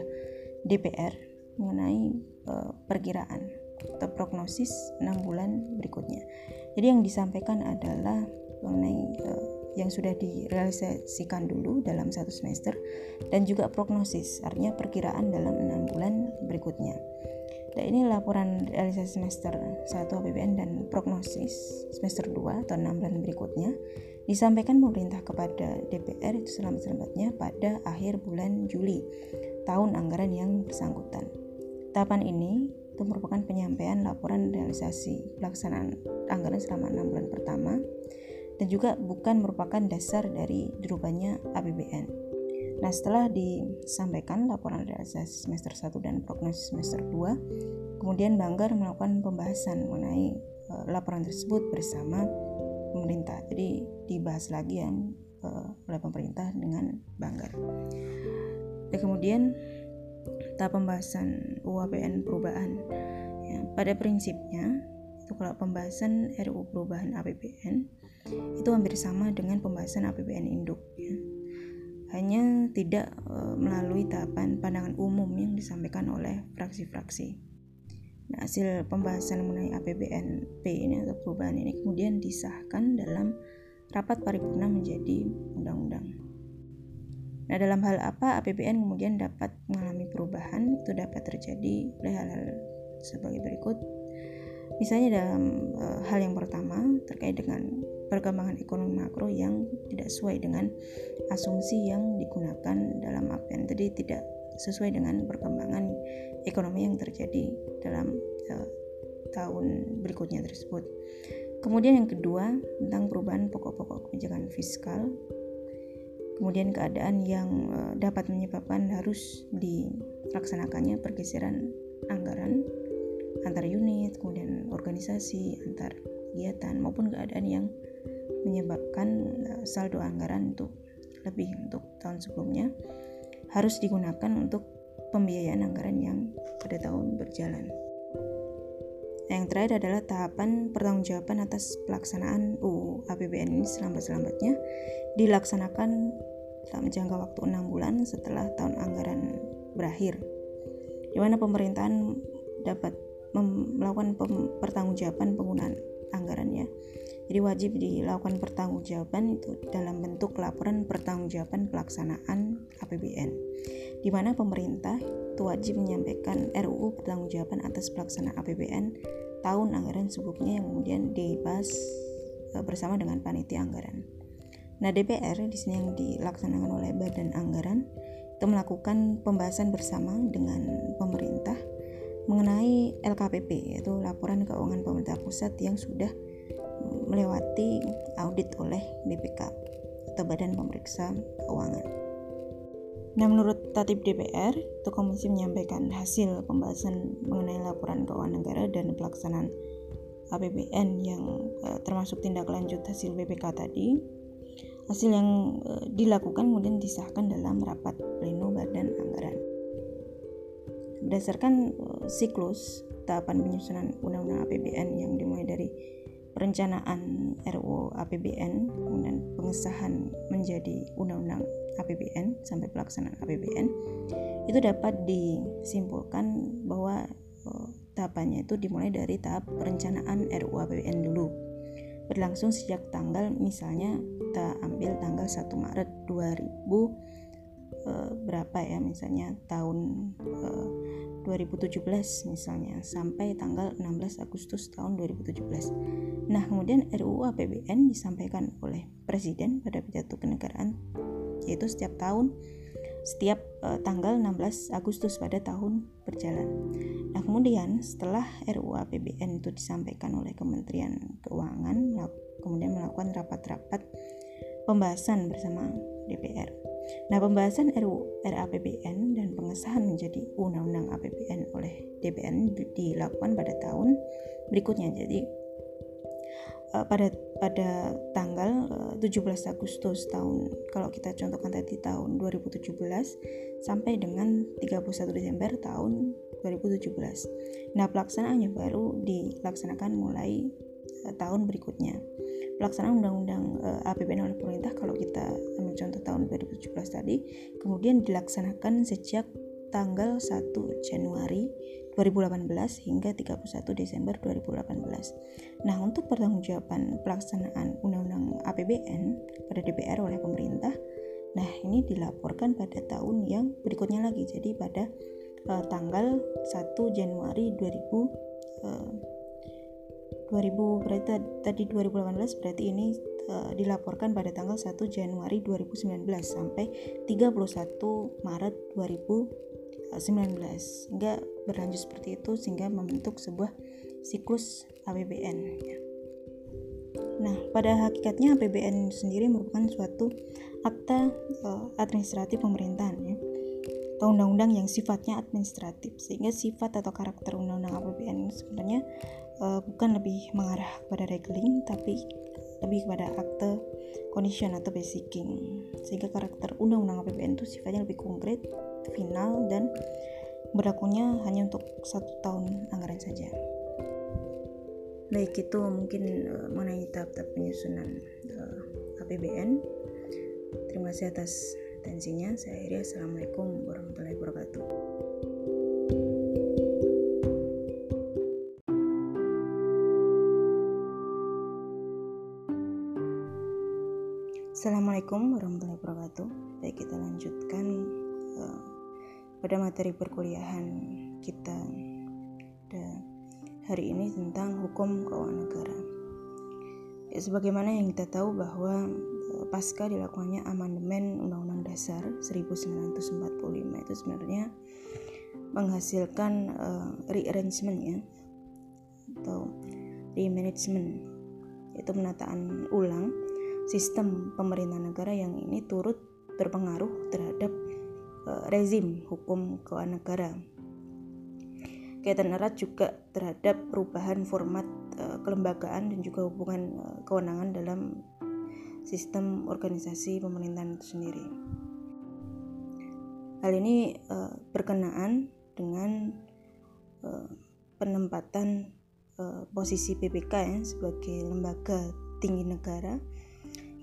DPR mengenai uh, perkiraan atau prognosis enam bulan berikutnya. Jadi yang disampaikan adalah mengenai uh, yang sudah direalisasikan dulu dalam satu semester dan juga prognosis artinya perkiraan dalam enam bulan berikutnya. Dan ini laporan realisasi semester 1 APBN dan prognosis semester 2 atau 6 bulan berikutnya disampaikan pemerintah kepada DPR itu selamat-selamatnya pada akhir bulan Juli tahun anggaran yang bersangkutan. Tahapan ini itu merupakan penyampaian laporan realisasi pelaksanaan anggaran selama 6 bulan pertama dan juga bukan merupakan dasar dari dirubahnya APBN. Nah, setelah disampaikan laporan realisasi semester 1 dan prognosis semester 2, kemudian Banggar melakukan pembahasan mengenai e, laporan tersebut bersama pemerintah. Jadi dibahas lagi yang e, oleh pemerintah dengan Banggar. Dan kemudian tahap pembahasan UAPN perubahan. Ya, pada prinsipnya itu kalau pembahasan RUU perubahan APBN itu hampir sama dengan pembahasan APBN induk ya. Hanya tidak e, melalui tahapan pandangan umum yang disampaikan oleh fraksi-fraksi nah, hasil pembahasan mengenai APBN P ini atau perubahan ini kemudian disahkan dalam rapat paripurna menjadi undang-undang Nah, dalam hal apa APBN kemudian dapat mengalami perubahan? Itu dapat terjadi oleh hal-hal sebagai berikut. Misalnya dalam e, hal yang pertama terkait dengan perkembangan ekonomi makro yang tidak sesuai dengan asumsi yang digunakan dalam APBN. Jadi tidak sesuai dengan perkembangan ekonomi yang terjadi dalam e, tahun berikutnya tersebut. Kemudian yang kedua tentang perubahan pokok-pokok kebijakan fiskal. Kemudian keadaan yang e, dapat menyebabkan harus dilaksanakannya pergeseran anggaran antar unit, kemudian organisasi, antar kegiatan maupun keadaan yang menyebabkan eh, saldo anggaran untuk lebih untuk tahun sebelumnya harus digunakan untuk pembiayaan anggaran yang pada tahun berjalan. Yang terakhir adalah tahapan pertanggungjawaban atas pelaksanaan UU APBN ini selambat-lambatnya dilaksanakan dalam jangka waktu 6 bulan setelah tahun anggaran berakhir, di mana pemerintahan dapat melakukan pertanggungjawaban penggunaan anggaran ya. Jadi wajib dilakukan pertanggungjawaban itu dalam bentuk laporan pertanggungjawaban pelaksanaan APBN. Di mana pemerintah itu wajib menyampaikan RUU pertanggungjawaban atas pelaksanaan APBN tahun anggaran sebelumnya yang kemudian dibahas e, bersama dengan panitia anggaran. Nah, DPR di sini yang dilaksanakan oleh Badan Anggaran itu itu melakukan pembahasan bersama dengan pemerintah mengenai LKPP yaitu laporan keuangan pemerintah pusat yang sudah melewati audit oleh BPK atau Badan Pemeriksa Keuangan. Nah, menurut Tatip DPR, itu komisi menyampaikan hasil pembahasan mengenai laporan keuangan negara dan pelaksanaan APBN yang uh, termasuk tindak lanjut hasil BPK tadi. Hasil yang uh, dilakukan kemudian disahkan dalam rapat pleno Badan Anggaran. Berdasarkan uh, siklus tahapan penyusunan Undang-Undang APBN yang dimulai dari perencanaan RUU APBN kemudian pengesahan menjadi undang-undang APBN sampai pelaksanaan APBN itu dapat disimpulkan bahwa oh, tahapannya itu dimulai dari tahap perencanaan RUU APBN dulu. Berlangsung sejak tanggal misalnya kita ambil tanggal 1 Maret 2000 uh, berapa ya misalnya tahun uh, eh, 2017 misalnya sampai tanggal 16 Agustus tahun 2017. Nah, kemudian RUU APBN disampaikan oleh Presiden pada pidato kenegaraan yaitu setiap tahun setiap uh, tanggal 16 Agustus pada tahun berjalan. Nah, kemudian setelah RUU APBN itu disampaikan oleh Kementerian Keuangan, kemudian melakukan rapat-rapat pembahasan bersama DPR. Nah, pembahasan RUU RAPBN dan pengesahan menjadi Undang-Undang APBN oleh DPR dilakukan pada tahun berikutnya. Jadi uh, pada pada tanggal uh, 17 Agustus tahun kalau kita contohkan tadi tahun 2017 sampai dengan 31 Desember tahun 2017. Nah, pelaksanaannya baru dilaksanakan mulai uh, tahun berikutnya pelaksanaan undang-undang uh, eh, APBN oleh pemerintah kalau kita ambil contoh tahun 2017 tadi kemudian dilaksanakan sejak tanggal 1 Januari 2018 hingga 31 Desember 2018. Nah, untuk pertanggungjawaban pelaksanaan Undang-Undang APBN pada DPR oleh pemerintah, nah ini dilaporkan pada tahun yang berikutnya lagi. Jadi pada uh, tanggal 1 Januari 2000 uh, 2000 berarti tadi 2018 berarti ini uh, dilaporkan pada tanggal 1 Januari 2019 sampai 31 Maret 2019 sehingga berlanjut seperti itu sehingga membentuk sebuah siklus APBN Nah, pada hakikatnya APBN sendiri merupakan suatu akta uh, administratif pemerintahan ya atau undang-undang yang sifatnya administratif. Sehingga sifat atau karakter undang-undang APBN sebenarnya uh, bukan lebih mengarah kepada regling tapi lebih kepada akte condition atau basicing sehingga karakter undang-undang APBN itu sifatnya lebih konkret final dan berlakunya hanya untuk satu tahun anggaran saja. Baik itu mungkin uh, mengenai tahap-tahap penyusunan uh, eh, APBN terima kasih atas atensinya. Saya akhiri assalamualaikum warahmatullahi wabarakatuh Assalamualaikum warahmatullahi wabarakatuh. Baik kita lanjutkan uh, pada materi perkuliahan kita hari ini tentang hukum keuangan negara. Ya, sebagaimana yang kita tahu bahwa uh, pasca dilakukannya amandemen Undang-Undang Dasar 1945 itu sebenarnya menghasilkan uh, rearrangement ya atau remanagement yaitu penataan ulang sistem pemerintahan negara yang ini turut berpengaruh terhadap uh, rezim hukum keuangan negara. Kaitan erat juga terhadap perubahan format uh, kelembagaan dan juga hubungan uh, kewenangan dalam sistem organisasi pemerintahan itu sendiri. Hal ini uh, berkenaan dengan uh, penempatan uh, posisi PPK ya, sebagai lembaga tinggi negara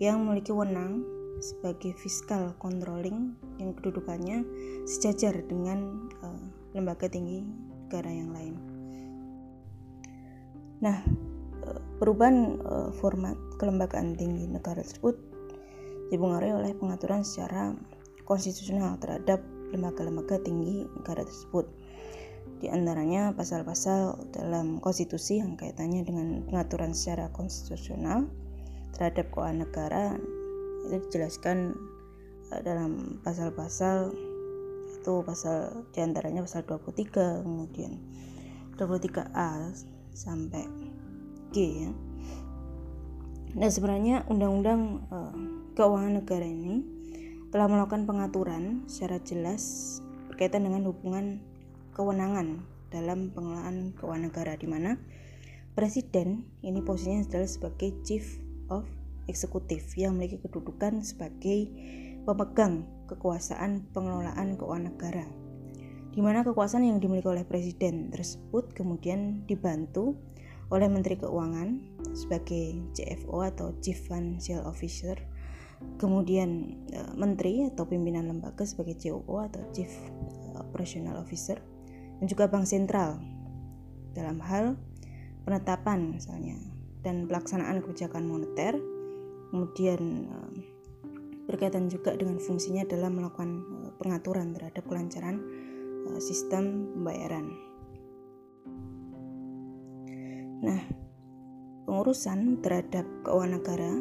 yang memiliki wewenang sebagai fiskal controlling yang kedudukannya sejajar dengan uh, lembaga tinggi negara yang lain. Nah, uh, perubahan uh, format kelembagaan tinggi negara tersebut dipengaruhi oleh pengaturan secara konstitusional terhadap lembaga-lembaga tinggi negara tersebut. Di antaranya pasal-pasal dalam konstitusi yang kaitannya dengan pengaturan secara konstitusional terhadap keuangan negara itu dijelaskan uh, dalam pasal-pasal itu pasal di antaranya pasal 23 kemudian 23A sampai G ya. Nah sebenarnya undang-undang uh, keuangan negara ini telah melakukan pengaturan secara jelas berkaitan dengan hubungan kewenangan dalam pengelolaan keuangan negara di mana presiden ini posisinya adalah sebagai chief of executive yang memiliki kedudukan sebagai pemegang kekuasaan pengelolaan keuangan negara di mana kekuasaan yang dimiliki oleh presiden tersebut kemudian dibantu oleh Menteri Keuangan sebagai CFO atau Chief Financial Officer, kemudian uh, Menteri atau pimpinan lembaga sebagai COO atau Chief Operational Officer, dan juga Bank Sentral. Dalam hal penetapan misalnya dan pelaksanaan kebijakan moneter, kemudian uh, berkaitan juga dengan fungsinya dalam melakukan uh, pengaturan terhadap kelancaran sistem pembayaran. Nah, pengurusan terhadap keuangan negara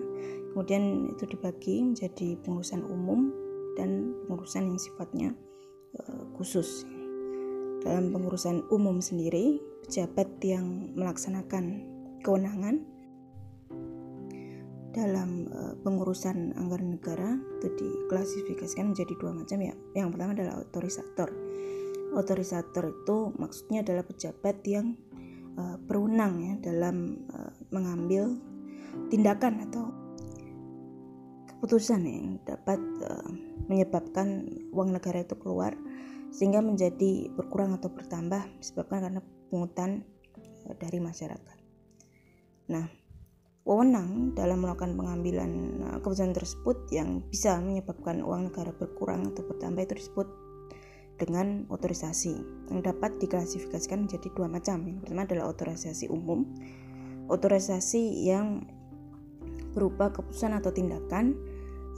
kemudian itu dibagi menjadi pengurusan umum dan pengurusan yang sifatnya khusus. Dalam pengurusan umum sendiri, pejabat yang melaksanakan kewenangan dalam uh, pengurusan anggaran negara itu diklasifikasikan menjadi dua macam ya. Yang pertama adalah otorisator. Otorisator itu maksudnya adalah pejabat yang uh, berwenang ya dalam uh, mengambil tindakan atau keputusan yang dapat menyebabkan uang negara itu keluar sehingga menjadi berkurang atau bertambah disebabkan karena pungutan dari masyarakat. Nah, wewenang dalam melakukan pengambilan uh, keputusan tersebut yang bisa menyebabkan uang negara berkurang atau bertambah itu disebut dengan otorisasi yang dapat diklasifikasikan menjadi dua macam. Yang pertama adalah otorisasi umum, otorisasi yang berupa keputusan atau tindakan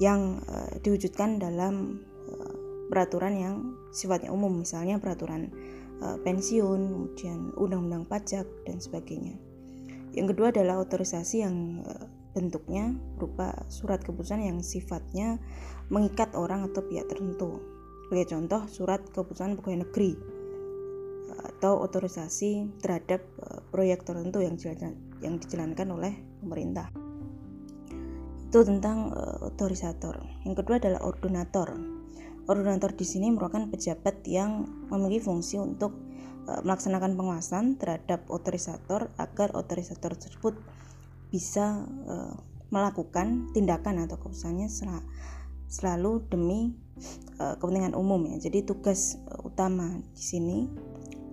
yang uh, diwujudkan dalam uh, peraturan yang sifatnya umum, misalnya peraturan uh, pensiun, kemudian undang-undang pajak dan sebagainya. Yang kedua adalah otorisasi yang uh, bentuknya berupa surat keputusan yang sifatnya mengikat orang atau pihak tertentu sebagai contoh surat keputusan pegawai negeri atau otorisasi terhadap eh, proyek tertentu yang yang dijalankan oleh pemerintah. Itu tentang uh, otorisator. Yang kedua adalah ordonator. Ordonator di sini merupakan pejabat yang memiliki fungsi untuk melaksanakan pengawasan terhadap otorisator agar otorisator tersebut bisa uh, melakukan tindakan atau keputusannya selalu demi uh, kepentingan umum ya. Jadi tugas utama di sini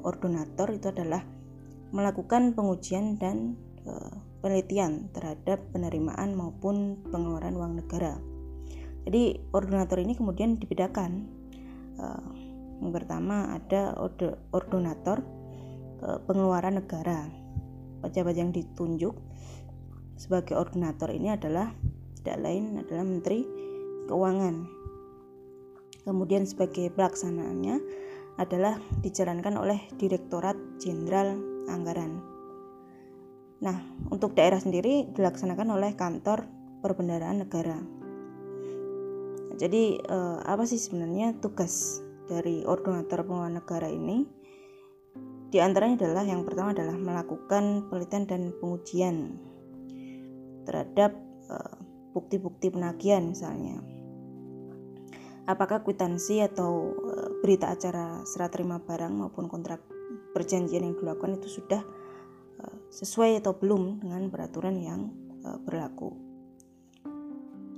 ordonator itu adalah melakukan pengujian dan penelitian terhadap penerimaan maupun pengeluaran uang negara. Jadi ordonator ini kemudian dibedakan. Yang pertama ada ordonator pengeluaran negara. Pejabat yang ditunjuk sebagai ordonator ini adalah tidak lain adalah Menteri keuangan. Kemudian sebagai pelaksanaannya adalah dijalankan oleh Direktorat Jenderal Anggaran. Nah, untuk daerah sendiri dilaksanakan oleh Kantor Perbendaraan Negara. Jadi eh, apa sih sebenarnya tugas dari ordinator pengelolaan negara ini? Di antaranya adalah yang pertama adalah melakukan penelitian dan pengujian terhadap eh, bukti-bukti penagihan misalnya apakah kwitansi atau e, berita acara serah terima barang maupun kontrak perjanjian yang dilakukan itu sudah e, sesuai atau belum dengan peraturan yang e, berlaku.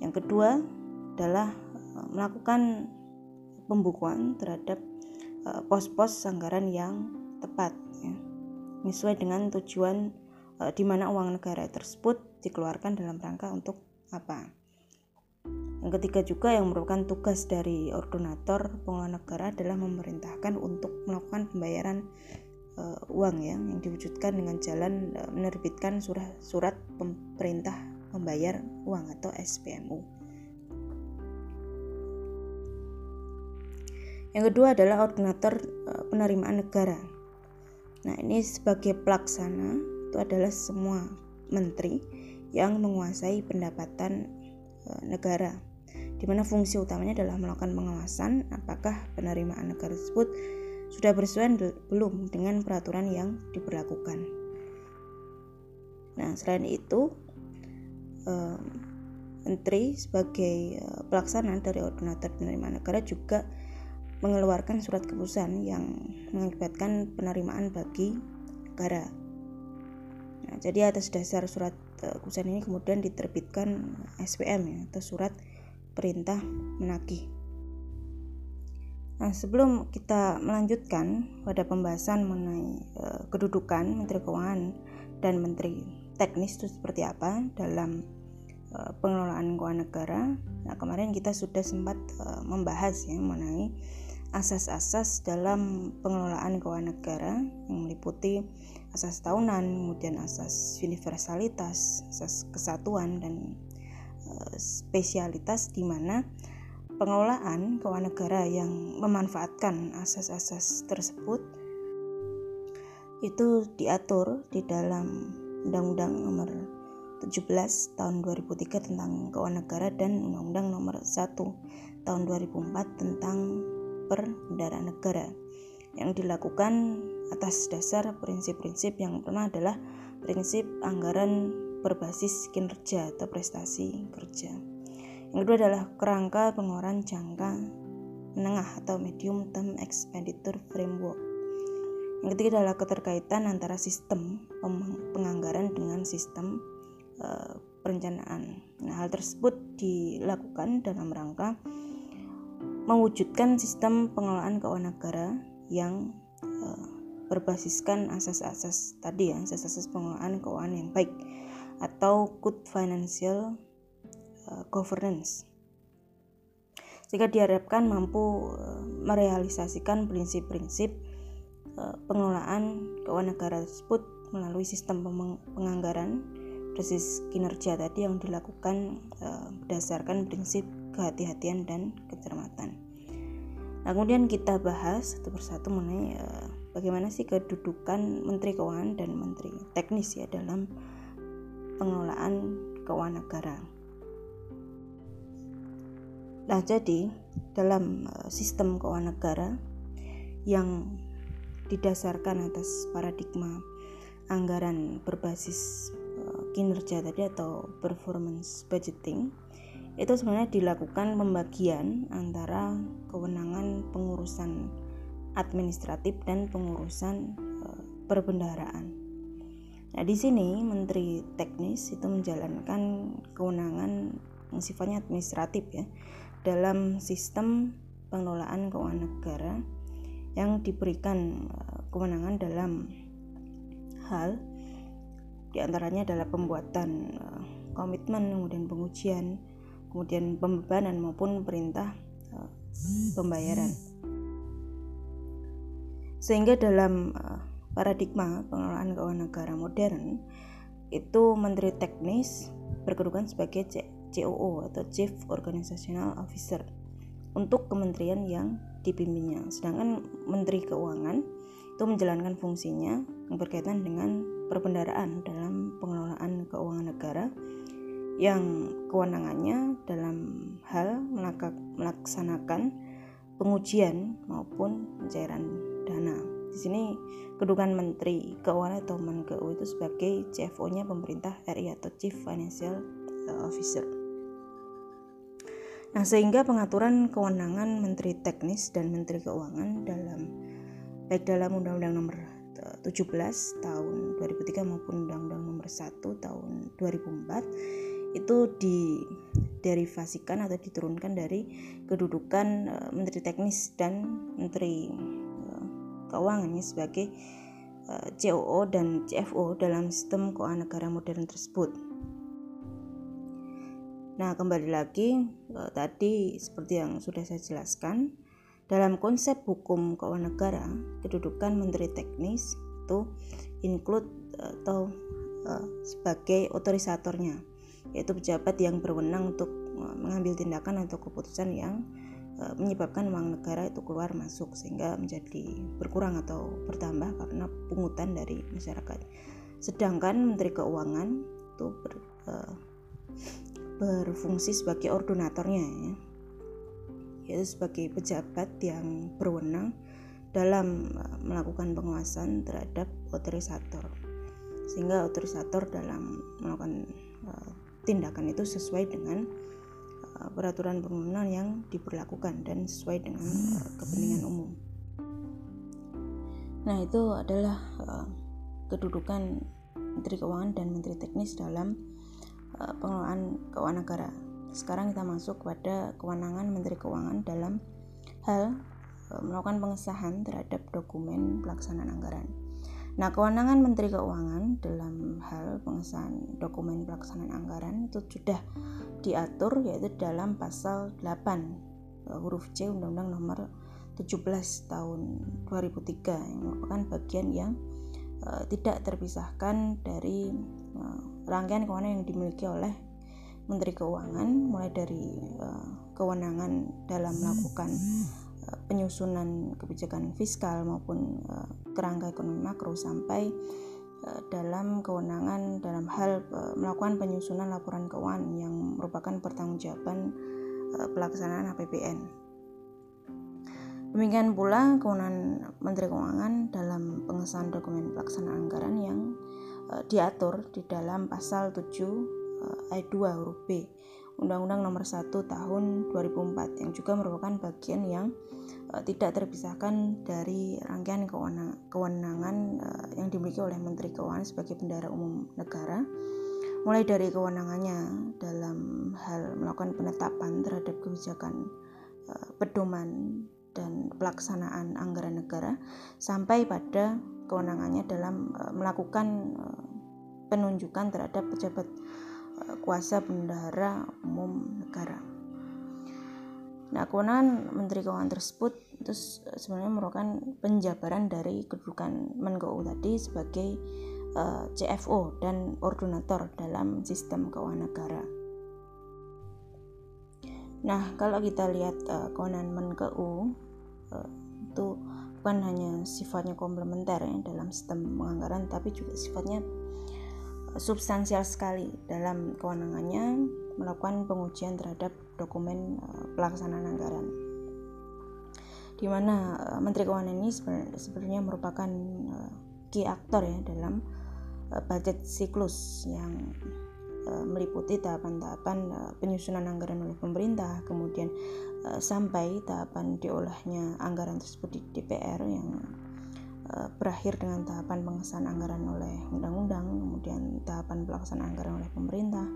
Yang kedua adalah melakukan pembukuan terhadap pos-pos anggaran yang tepat ya. sesuai dengan tujuan di mana uang negara tersebut dikeluarkan dalam rangka untuk apa. Yang ketiga juga yang merupakan tugas dari ordonator pengelola negara adalah memerintahkan untuk melakukan pembayaran uh, uang ya yang diwujudkan dengan jalan uh, menerbitkan surat surat pemerintah membayar uang atau SPMU. Yang kedua adalah ordinator uh, penerimaan negara. Nah, ini sebagai pelaksana itu adalah semua menteri yang menguasai pendapatan negara di mana fungsi utamanya adalah melakukan pengawasan apakah penerimaan negara tersebut sudah bersesuaian belum dengan peraturan yang diberlakukan. Nah, selain itu, eh, Menteri sebagai eh, pelaksana dari ordinator penerimaan negara juga mengeluarkan surat keputusan yang mengakibatkan penerimaan bagi negara. Nah, jadi atas dasar surat eh, keputusan ini kemudian diterbitkan SPM ya atau surat perintah menagih. Nah, sebelum kita melanjutkan pada pembahasan mengenai uh, kedudukan Menteri Keuangan dan Menteri Teknis itu seperti apa dalam uh, pengelolaan keuangan negara. Nah, kemarin kita sudah sempat uh, membahas ya mengenai asas-asas dalam pengelolaan keuangan negara yang meliputi asas tahunan, kemudian asas universalitas, asas kesatuan dan e, spesialitas di mana pengelolaan keuangan negara yang memanfaatkan asas-asas tersebut itu diatur di dalam Undang-Undang Nomor 17 tahun 2003 tentang keuangan negara dan Undang-Undang Nomor 1 tahun 2004 tentang perbendaharaan negara yang dilakukan atas dasar prinsip-prinsip yang pertama adalah prinsip anggaran berbasis kinerja atau prestasi kerja. Yang kedua adalah kerangka pengeluaran jangka menengah atau medium term expenditure framework. Yang ketiga adalah keterkaitan antara sistem penganggaran dengan sistem uh, perencanaan. Nah, hal tersebut dilakukan dalam rangka mewujudkan sistem pengelolaan keuangan negara yang uh, berbasiskan asas-asas tadi ya, asas-asas pengelolaan keuangan yang baik atau good financial uh, governance. Sehingga diharapkan mampu uh, merealisasikan prinsip-prinsip uh, pengelolaan keuangan negara tersebut melalui sistem penganggaran basis kinerja tadi yang dilakukan uh, berdasarkan prinsip kehati-hatian dan kecermatan. Nah, kemudian kita bahas satu persatu mengenai uh, bagaimana sih kedudukan Menteri Keuangan dan Menteri Teknis ya dalam pengelolaan keuangan negara. Nah, jadi dalam uh, sistem keuangan negara yang didasarkan atas paradigma anggaran berbasis uh, kinerja tadi atau performance budgeting itu sebenarnya dilakukan pembagian antara kewenangan pengurusan administratif dan pengurusan e, perbendaharaan. Nah, di sini Menteri Teknis itu menjalankan kewenangan yang sifatnya administratif ya dalam sistem pengelolaan keuangan negara yang diberikan e, kewenangan dalam hal di antaranya adalah pembuatan e, komitmen kemudian pengujian kemudian pembebanan maupun perintah uh, pembayaran. Sehingga dalam uh, paradigma pengelolaan keuangan negara modern itu menteri teknis berkedudukan sebagai COO atau Chief Organizational Officer untuk kementerian yang dipimpinnya. Sedangkan menteri keuangan itu menjalankan fungsinya yang berkaitan dengan perbendaraan dalam pengelolaan keuangan negara yang kewenangannya dalam hal melaksanakan pengujian maupun pencairan dana. Di sini kedudukan Menteri Keuangan atau Menkeu itu sebagai CFO-nya pemerintah RI atau Chief Financial Officer. Nah, sehingga pengaturan kewenangan Menteri Teknis dan Menteri Keuangan dalam baik dalam Undang-Undang Nomor 17 tahun 2003 maupun Undang-Undang Nomor 1 tahun 2004 itu diderivasikan atau diturunkan dari kedudukan uh, Menteri Teknis dan Menteri uh, Keuangan sebagai uh, e, COO dan CFO dalam sistem keuangan negara modern tersebut. Nah, kembali lagi tadi seperti yang sudah saya jelaskan, dalam konsep hukum keuangan negara, kedudukan Menteri Teknis itu include atau sebagai otorisatornya yaitu pejabat yang berwenang untuk e, mengambil tindakan atau keputusan yang e, menyebabkan uang negara itu keluar masuk sehingga menjadi berkurang atau bertambah karena pungutan dari masyarakat. Sedangkan Menteri Keuangan itu ber, uh, berfungsi sebagai ordinatornya ya, yaitu sebagai pejabat yang berwenang dalam melakukan pengawasan terhadap otorisator sehingga otorisator dalam melakukan tindakan itu sesuai dengan uh, peraturan perundangan yang diberlakukan dan sesuai dengan uh, kepentingan umum. Nah, itu adalah uh, kedudukan Menteri Keuangan dan Menteri Teknis dalam pengelolaan keuangan negara. Sekarang kita masuk kepada kewenangan Menteri Keuangan dalam hal melakukan pengesahan terhadap dokumen pelaksanaan anggaran. Nah, kewenangan Menteri Keuangan dalam hal pengesahan dokumen pelaksanaan anggaran itu sudah diatur yaitu dalam pasal 8 uh, huruf C Undang-Undang Nomor 17 tahun 2003 yang merupakan bagian yang uh, tidak terpisahkan dari uh, rangkaian kewenangan yang dimiliki oleh Menteri Keuangan mulai dari uh, kewenangan dalam melakukan Eh, penyusunan kebijakan fiskal maupun kerangka ekonomi makro sampai uh, dalam kewenangan dalam hal uh, melakukan penyusunan laporan keuangan yang merupakan pertanggungjawaban uh, pelaksanaan APBN. Demikian pula kewenangan Menteri Keuangan dalam pengesahan dokumen pelaksanaan anggaran yang diatur di dalam pasal 7 uh, ayat 2 huruf B Undang-Undang Nomor 1 Tahun 2004 yang juga merupakan bagian yang tidak terpisahkan dari rangkaian kewenangan, uh, yang dimiliki oleh Menteri Keuangan sebagai bendara umum negara mulai dari kewenangannya dalam hal melakukan penetapan terhadap kebijakan uh, pedoman dan pelaksanaan anggaran negara sampai pada kewenangannya dalam melakukan penunjukan terhadap pejabat kuasa bendahara umum negara. Nah, kewenangan Menteri Keuangan tersebut itu sebenarnya merupakan penjabaran dari kedudukan Menko tadi sebagai uh, eh, CFO dan ordinator dalam sistem keuangan negara. Nah, kalau kita lihat uh, kewenangan Menko uh, itu bukan hanya sifatnya komplementer ya dalam sistem penganggaran tapi juga sifatnya substansial sekali dalam kewenangannya melakukan pengujian terhadap dokumen uh, pelaksanaan anggaran. Di mana uh, Menteri Keuangan ini sebenarnya merupakan uh, key aktor ya dalam budget siklus yang meliputi tahapan-tahapan penyusunan anggaran oleh pemerintah kemudian sampai tahapan diolahnya anggaran tersebut di DPR yang Eh, berakhir dengan tahapan pengesahan anggaran oleh undang-undang, kemudian tahapan pelaksanaan anggaran oleh pemerintah,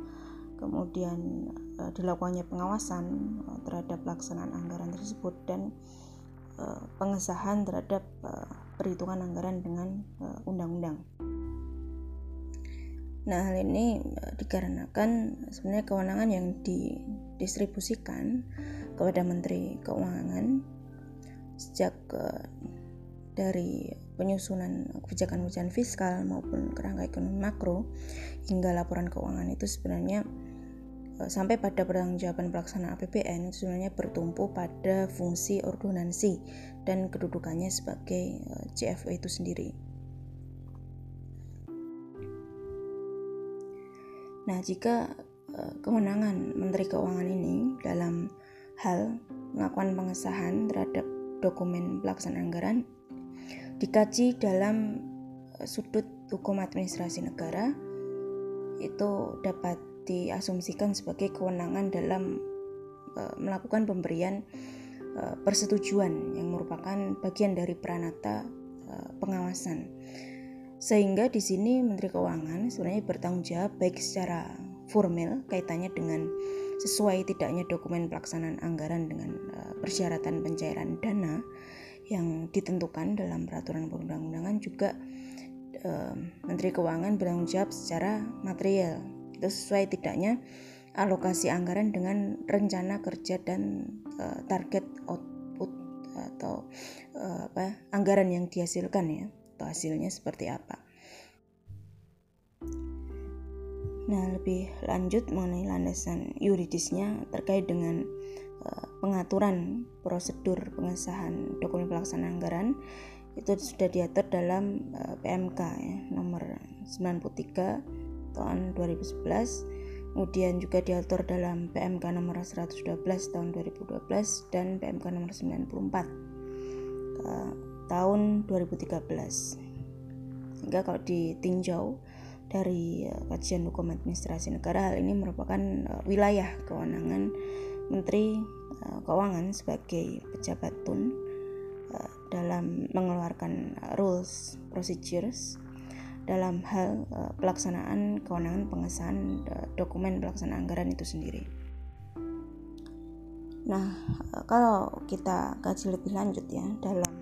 kemudian uh, dilakukannya pengawasan uh, terhadap pelaksanaan anggaran tersebut dan uh, pengesahan terhadap perhitungan anggaran dengan undang-undang. Nah, hal ini dikarenakan sebenarnya kewenangan yang didistribusikan kepada Menteri Keuangan sejak dari penyusunan kebijakan-kebijakan fiskal maupun kerangka ekonomi makro hingga laporan keuangan itu sebenarnya sampai pada pertanggungjawaban pelaksanaan APBN sebenarnya bertumpu pada fungsi ordonansi dan kedudukannya sebagai e, CFO itu sendiri. Nah, jika e, kewenangan Menteri Keuangan ini dalam hal melakukan pengesahan terhadap dokumen pelaksanaan anggaran dikaji dalam eh, sudut hukum administrasi negara itu dapat diasumsikan sebagai kewenangan dalam uh, melakukan pemberian uh, persetujuan yang merupakan bagian dari peranata uh, pengawasan. Sehingga di sini Menteri Keuangan sebenarnya bertanggung jawab baik secara formal kaitannya dengan sesuai tidaknya dokumen pelaksanaan anggaran dengan uh, persyaratan pencairan dana yang ditentukan dalam peraturan perundang-undangan juga uh, Menteri Keuangan bertanggung jawab secara material itu sesuai tidaknya alokasi anggaran dengan rencana kerja dan uh, target output atau uh, apa anggaran yang dihasilkan ya atau hasilnya seperti apa. Nah, lebih lanjut mengenai landasan yuridisnya terkait dengan Eh, pengaturan prosedur pengesahan dokumen pelaksanaan anggaran itu sudah diatur dalam uh, PMK ya, nomor 93 tahun 2011 kemudian juga diatur dalam PMK nomor 112 tahun 2012 dan PMK nomor 94 uh, tahun 2013 sehingga kalau ditinjau dari uh, kajian hukum administrasi negara hal ini merupakan uh, wilayah kewenangan Menteri Keuangan sebagai pejabat tun dalam mengeluarkan rules procedures dalam hal uh, pelaksanaan kewenangan pengesahan uh, dokumen pelaksanaan anggaran itu sendiri. Nah, uh, kalau kita kaji lebih lanjut ya dalam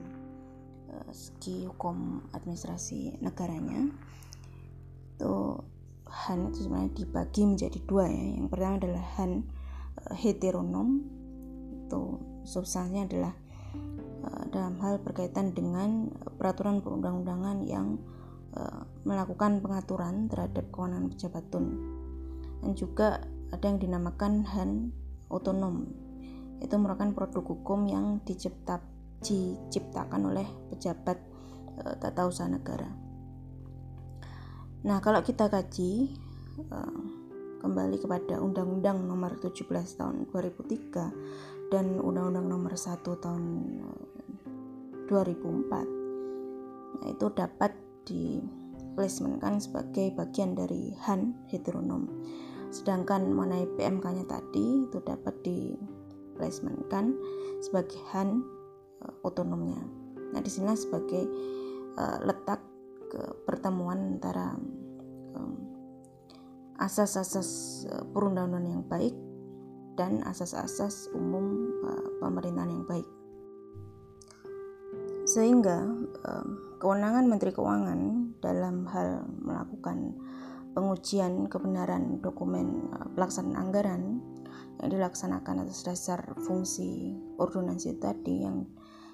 segi hukum administrasi negaranya itu Han itu sebenarnya dibagi menjadi dua ya. Yang pertama adalah Han heteronom itu substansinya adalah dalam hal berkaitan dengan peraturan perundang-undangan yang Eh, melakukan pengaturan terhadap kewenangan pejabat tun dan juga ada yang dinamakan Han otonom itu merupakan produk hukum yang dicipta, diciptakan oleh pejabat e, tata usaha negara. Nah, kalau kita kaji e, kembali kepada Undang-Undang Nomor 17 Tahun 2003 dan Undang-Undang Nomor 1 Tahun 2004, nah, itu dapat di placementkan sebagai bagian dari Han heteronom. Sedangkan mengenai PMK-nya tadi itu dapat di placementkan sebagai Han uh, otonomnya. Nah, di sini sebagai uh, letak ke pertemuan antara asas-asas uh, perundang-undangan yang baik dan asas-asas umum uh, pemerintahan yang baik. Sehingga um, Kewenangan Menteri Keuangan dalam hal melakukan pengujian kebenaran dokumen eh, pelaksanaan anggaran yang dilaksanakan atas dasar fungsi ordonansi tadi yang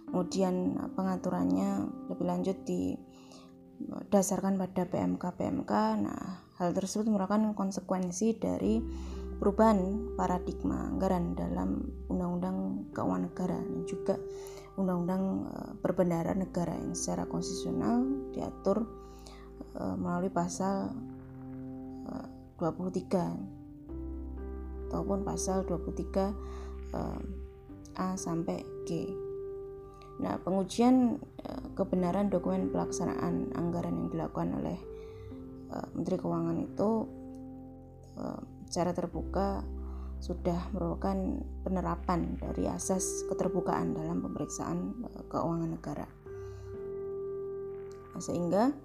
kemudian eh, pengaturannya lebih lanjut didasarkan pada PMK PMK. Nah, hal tersebut merupakan konsekuensi dari perubahan paradigma anggaran dalam Undang-Undang Keuangan Negara juga Undang-Undang Perbendaharaan Negara yang secara konstitusional diatur uh, melalui pasal uh, 23 ataupun pasal 23 uh, A sampai G. Nah, pengujian kebenaran dokumen pelaksanaan anggaran yang dilakukan oleh Menteri Keuangan itu secara terbuka sudah merupakan penerapan dari asas keterbukaan dalam pemeriksaan uh, keuangan negara. Sehingga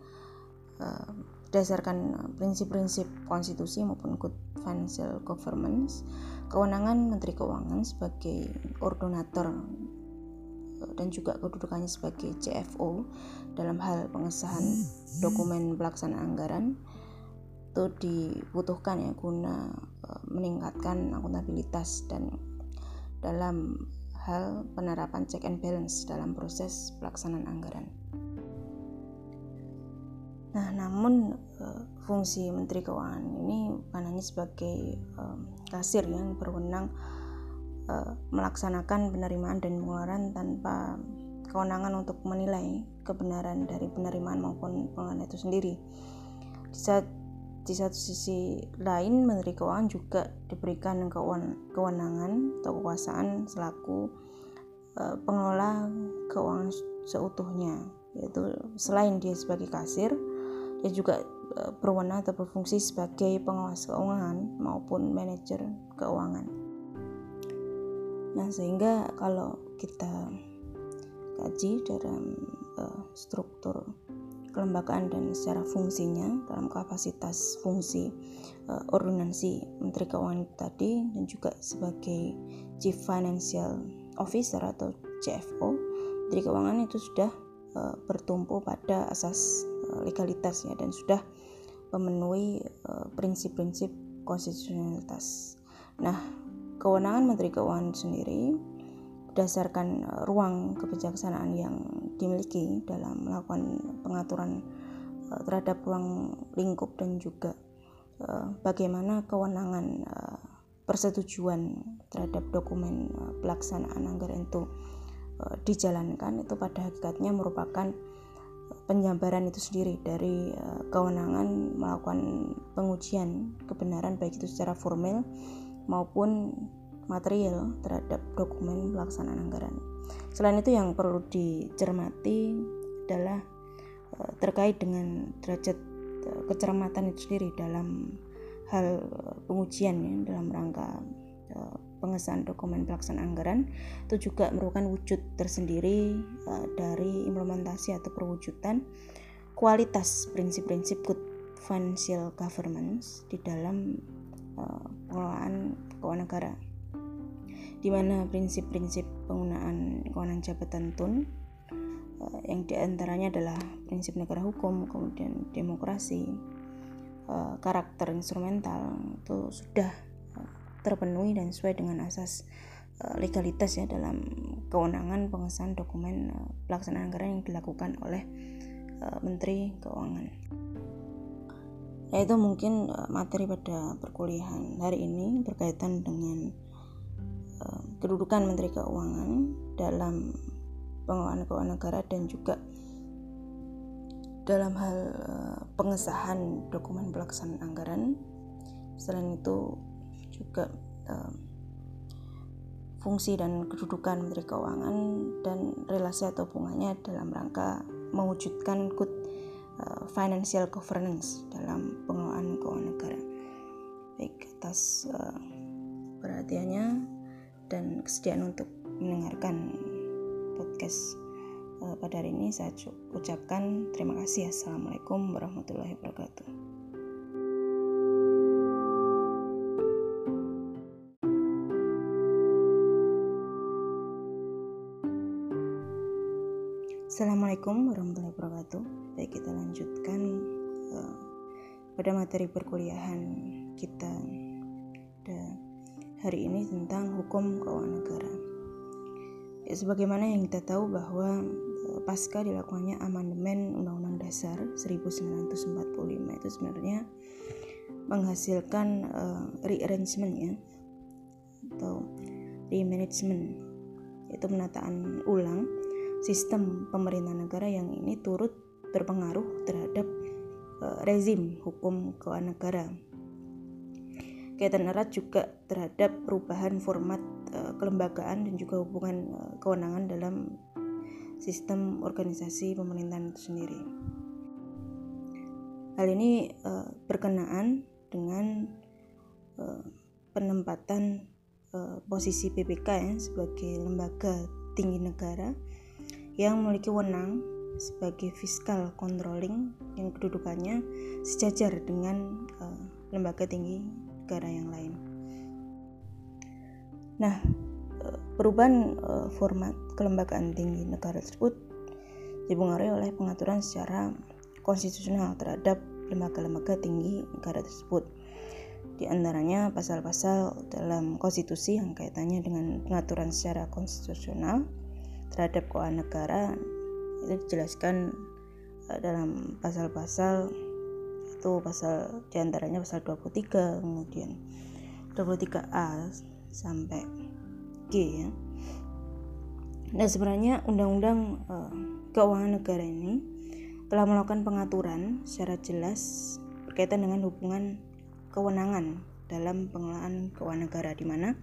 uh, berdasarkan prinsip-prinsip konstitusi maupun good financial governance, kewenangan Menteri Keuangan sebagai ordonator uh, dan juga kedudukannya sebagai CFO dalam hal pengesahan dokumen pelaksanaan anggaran itu dibutuhkan ya guna meningkatkan akuntabilitas dan dalam hal penerapan check and balance dalam proses pelaksanaan anggaran. Nah, namun e, fungsi Menteri Keuangan ini bukan hanya sebagai kasir yang berwenang e, melaksanakan penerimaan dan pengeluaran tanpa kewenangan untuk menilai kebenaran dari penerimaan maupun pengeluaran itu sendiri. Di saat di satu sisi lain, Menteri Keuangan juga diberikan kewenangan atau kekuasaan selaku uh, pengelola keuangan seutuhnya, yaitu selain dia sebagai kasir, dia juga uh, berwenang atau berfungsi sebagai pengawas keuangan maupun manajer keuangan. Nah, sehingga kalau kita kaji dalam uh, struktur kelembagaan dan secara fungsinya dalam kapasitas fungsi uh, ordonansi Menteri Keuangan tadi dan juga sebagai Chief Financial Officer atau CFO Menteri Keuangan itu sudah uh, bertumpu pada asas uh, legalitasnya dan sudah memenuhi prinsip-prinsip uh, konstitusionalitas. Nah, kewenangan Menteri Keuangan sendiri berdasarkan uh, ruang kebijaksanaan yang dimiliki dalam melakukan pengaturan uh, terhadap ruang lingkup dan juga uh, bagaimana kewenangan persetujuan terhadap dokumen pelaksanaan anggaran itu dijalankan. Itu pada hakikatnya merupakan penjabaran itu sendiri dari kewenangan melakukan pengujian kebenaran baik itu secara formal maupun material terhadap dokumen pelaksanaan anggaran. Selain itu yang perlu dicermati adalah uh, terkait dengan derajat uh, kecermatan itu sendiri dalam hal pengujian ya dalam rangka pengesahan dokumen pelaksanaan anggaran itu juga merupakan wujud tersendiri dari implementasi atau perwujudan kualitas prinsip-prinsip good financial governance di dalam pengelolaan keuangan negara di mana prinsip-prinsip penggunaan keuangan jabatan TUN uh, yang di antaranya adalah prinsip negara hukum, kemudian demokrasi, uh, karakter instrumental itu sudah terpenuhi dan sesuai dengan asas legalitas ya dalam kewenangan pengesahan dokumen pelaksanaan anggaran yang dilakukan oleh Menteri Keuangan. Ya itu mungkin materi pada perkuliahan hari ini berkaitan dengan kedudukan Menteri Keuangan dalam pengelolaan keuangan negara dan juga dalam hal uh, pengesahan dokumen pelaksanaan anggaran. Selain itu juga um, fungsi dan kedudukan Menteri Keuangan dan relasi atau hubungannya dalam rangka mewujudkan good financial governance dalam pengelolaan keuangan negara. Baik atas uh, perhatiannya dan kesediaan untuk mendengarkan podcast uh, pada hari ini saya ucapkan terima kasih. Assalamualaikum warahmatullahi wabarakatuh. Assalamualaikum warahmatullahi wabarakatuh. Baik kita lanjutkan uh, pada materi perkuliahan kita pada hari ini tentang hukum keuangan negara. Ya, sebagaimana yang kita tahu bahwa uh, pasca dilakukannya amandemen Undang-Undang Dasar 1945 itu sebenarnya menghasilkan uh, rearrangement ya atau remanagement yaitu penataan ulang sistem pemerintahan negara yang ini turut berpengaruh terhadap uh, rezim hukum keuangan negara. Kaitan erat juga terhadap perubahan format uh, kelembagaan dan juga hubungan uh, kewenangan dalam sistem organisasi pemerintahan itu sendiri. Hal ini uh, berkenaan dengan penempatan posisi BPK sebagai lembaga tinggi negara yang memiliki wewenang sebagai fiskal controlling yang kedudukannya sejajar dengan uh, lembaga tinggi negara yang lain. Nah, uh, perubahan uh, format kelembagaan tinggi negara tersebut dipengaruhi oleh pengaturan secara konstitusional terhadap lembaga-lembaga tinggi negara tersebut. Di antaranya pasal-pasal dalam konstitusi yang kaitannya dengan pengaturan secara konstitusional, terhadap keuangan negara itu dijelaskan uh, dalam pasal-pasal pasal di antaranya pasal 23 kemudian 23A sampai G ya. Nah sebenarnya undang-undang uh, keuangan negara ini telah melakukan pengaturan secara jelas berkaitan dengan hubungan kewenangan dalam pengelolaan keuangan negara di mana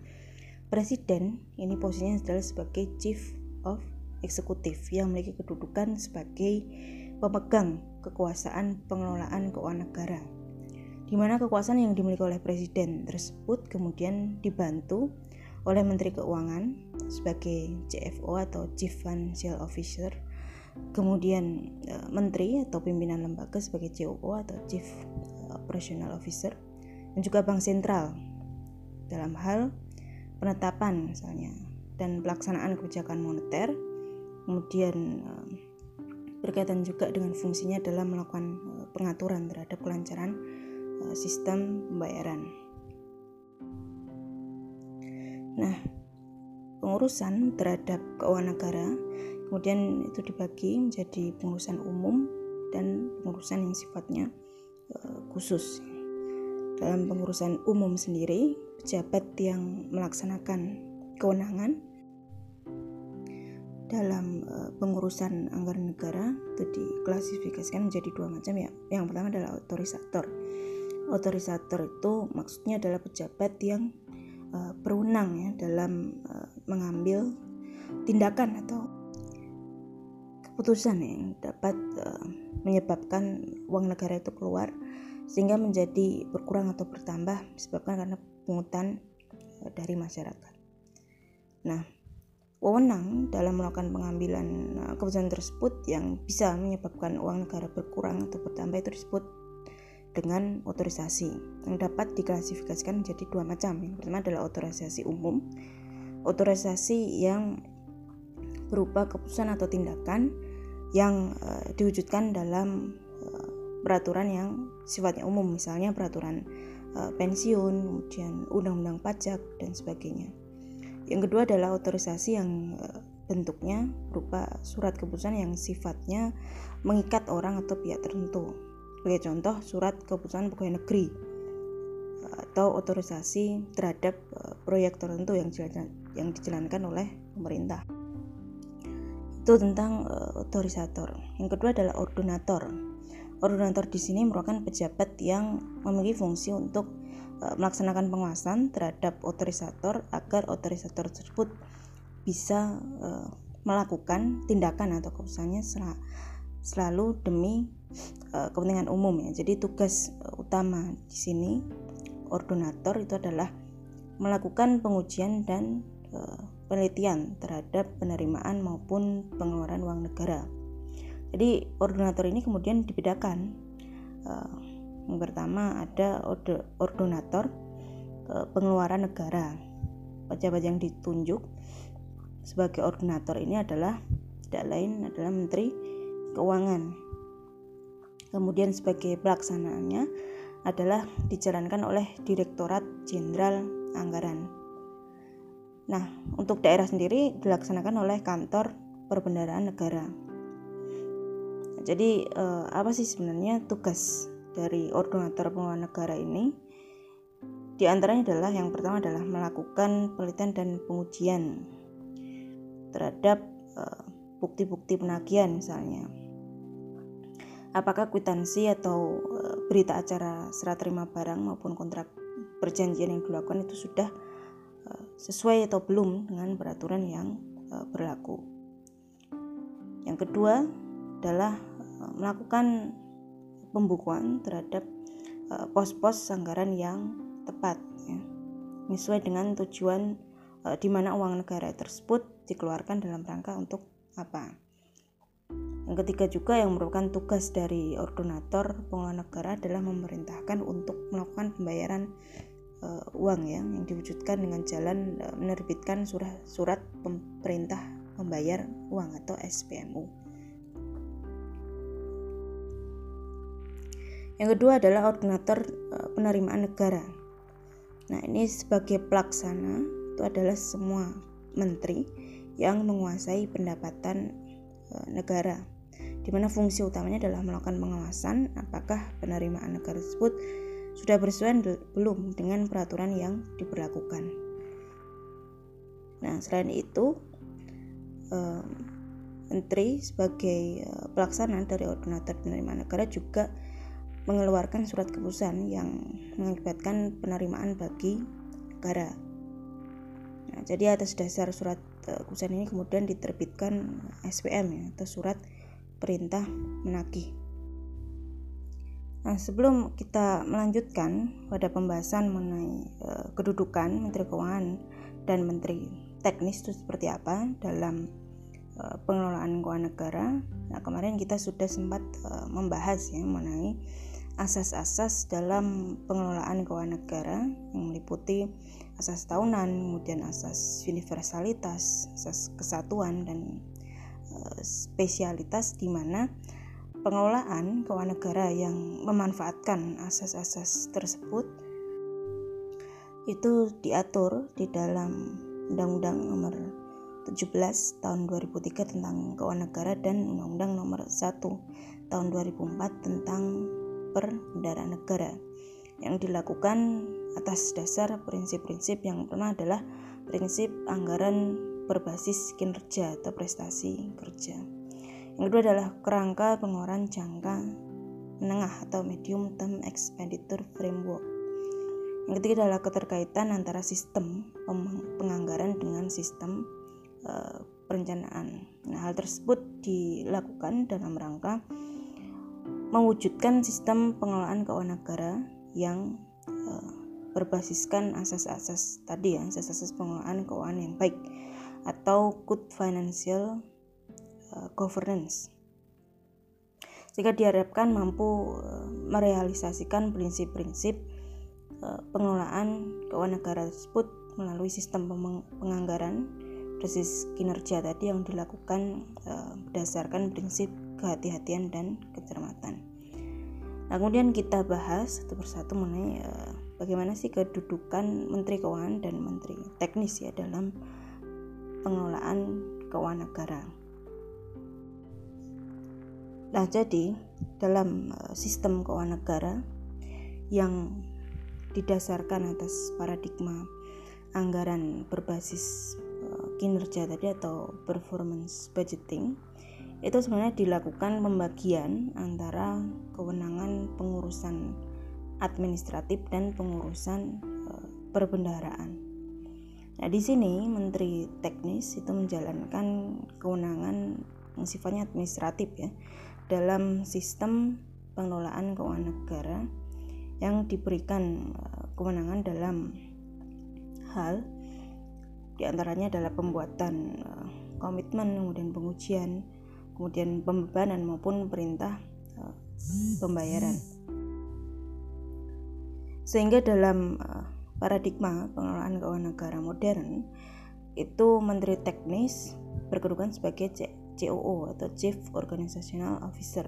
presiden ini posisinya adalah sebagai chief of Eksekutif yang memiliki kedudukan sebagai pemegang kekuasaan pengelolaan keuangan negara di mana kekuasaan yang dimiliki oleh presiden tersebut kemudian dibantu oleh Menteri Keuangan sebagai CFO atau Chief Financial Officer kemudian e, menteri atau pimpinan lembaga sebagai COO atau Chief Operational Officer dan juga Bank Sentral. Dalam hal penetapan misalnya dan pelaksanaan kebijakan moneter kemudian eh, berkaitan juga dengan fungsinya dalam melakukan eh, pengaturan terhadap kelancaran eh, sistem pembayaran. Nah, pengurusan terhadap keuangan negara kemudian itu dibagi menjadi pengurusan umum dan pengurusan yang sifatnya khusus. Dalam pengurusan umum sendiri, pejabat yang melaksanakan kewenangan dalam uh, pengurusan anggaran negara itu diklasifikasikan menjadi dua macam ya. Yang pertama adalah otorisator. Otorisator itu maksudnya adalah pejabat yang uh, berwenang ya dalam uh, mengambil tindakan atau keputusan yang dapat menyebabkan uang negara itu keluar sehingga menjadi berkurang atau bertambah disebabkan karena pungutan dari masyarakat. Nah, wewenang dalam melakukan pengambilan uh, keputusan tersebut yang bisa menyebabkan uang negara berkurang atau bertambah itu disebut dengan otorisasi yang dapat diklasifikasikan menjadi dua macam. Yang pertama adalah otorisasi umum, otorisasi yang berupa keputusan atau tindakan yang uh, diwujudkan dalam uh, peraturan yang sifatnya umum, misalnya peraturan uh, pensiun, kemudian undang-undang pajak dan sebagainya. Yang kedua adalah otorisasi yang eh, bentuknya berupa surat keputusan yang sifatnya mengikat orang atau pihak tertentu. Sebagai contoh, surat keputusan pegawai negeri eh, atau otorisasi terhadap eh, proyek tertentu yang yang dijalankan oleh pemerintah. Itu tentang otorisator. Yang kedua adalah ordonator. Ordonator di sini merupakan pejabat yang memiliki fungsi untuk melaksanakan pengawasan terhadap otorisator agar otorisator tersebut bisa uh, melakukan tindakan atau keputusannya sel selalu demi uh, kepentingan umum ya. Jadi tugas utama di sini ordonator itu adalah melakukan pengujian dan penelitian terhadap penerimaan maupun pengeluaran uang negara. Jadi ordonator ini kemudian dibedakan yang pertama ada ordonator pengeluaran negara. Pejabat yang ditunjuk sebagai ordonator ini adalah tidak lain adalah Menteri Keuangan. Kemudian sebagai pelaksanaannya adalah dijalankan oleh Direktorat Jenderal Anggaran. Nah, untuk daerah sendiri dilaksanakan oleh Kantor Perbendaraan Negara. Jadi eh, apa sih sebenarnya tugas dari ordinator pengelola negara ini di antaranya adalah yang pertama adalah melakukan penelitian dan pengujian terhadap eh, bukti-bukti uh, penagihan misalnya. Apakah kwitansi atau uh, berita acara serah terima barang maupun kontrak perjanjian yang dilakukan itu sudah uh, sesuai atau belum dengan peraturan yang berlaku. Yang kedua adalah melakukan pembukuan terhadap uh, pos-pos anggaran yang tepat ya. sesuai dengan tujuan uh, di mana uang negara tersebut dikeluarkan dalam rangka untuk apa. Yang ketiga juga yang merupakan tugas dari ordonator pengelola negara adalah memerintahkan untuk melakukan pembayaran uh, uang ya yang diwujudkan dengan jalan uh, menerbitkan surat surat pemerintah membayar uang atau SPMU. Yang kedua adalah ordinator e, penerimaan negara. Nah, ini sebagai pelaksana itu adalah semua menteri yang menguasai pendapatan e, negara. Di mana fungsi utamanya adalah melakukan pengawasan apakah penerimaan negara tersebut sudah bersesuaian belum dengan peraturan yang diberlakukan. Nah, selain itu, e, menteri sebagai pelaksana dari ordinator penerimaan negara juga mengeluarkan surat keputusan yang mengakibatkan penerimaan bagi negara. Nah, jadi atas dasar surat uh, keputusan ini kemudian diterbitkan SPM ya atau surat perintah menagih. Nah, sebelum kita melanjutkan pada pembahasan mengenai uh, kedudukan Menteri Keuangan dan Menteri Teknis itu seperti apa dalam uh, pengelolaan keuangan negara. Nah, kemarin kita sudah sempat uh, membahas ya mengenai asas-asas dalam pengelolaan keuangan negara yang meliputi asas tahunan, kemudian asas universalitas, asas kesatuan dan uh, spesialitas di mana pengelolaan keuangan negara yang memanfaatkan asas-asas tersebut itu diatur di dalam Undang-Undang Nomor 17 tahun 2003 tentang keuangan negara dan Undang-Undang Nomor 1 tahun 2004 tentang perbendaharaan negara yang dilakukan atas dasar prinsip-prinsip yang pertama adalah prinsip anggaran berbasis kinerja atau prestasi kerja. Yang kedua adalah kerangka pengeluaran jangka menengah atau medium term expenditure framework. Yang ketiga adalah keterkaitan antara sistem penganggaran dengan sistem uh, perencanaan. Nah, hal tersebut dilakukan dalam rangka mewujudkan sistem pengelolaan keuangan negara yang uh, berbasiskan asas-asas tadi ya, asas-asas pengelolaan keuangan yang baik atau good financial uh, governance. Sehingga diharapkan mampu uh, merealisasikan prinsip-prinsip uh, pengelolaan keuangan negara tersebut melalui sistem penganggaran basis kinerja tadi yang dilakukan berdasarkan prinsip kehati-hatian dan kecermatan. Nah, kemudian kita bahas satu persatu mengenai uh, bagaimana sih kedudukan Menteri Keuangan dan Menteri Teknis ya dalam pengelolaan keuangan negara. Nah, jadi dalam uh, sistem keuangan negara yang didasarkan atas paradigma anggaran berbasis kinerja tadi atau performance budgeting itu sebenarnya dilakukan pembagian antara kewenangan pengurusan administratif dan pengurusan e, perbendaharaan. Nah, di sini Menteri Teknis itu menjalankan kewenangan yang sifatnya administratif ya dalam sistem pengelolaan keuangan negara yang diberikan e, kewenangan dalam hal di antaranya adalah pembuatan uh, komitmen, kemudian pengujian, kemudian pembebanan maupun perintah uh, pembayaran. Sehingga dalam uh, paradigma pengelolaan keuangan negara modern itu menteri teknis berkedudukan sebagai COO atau Chief Organizational Officer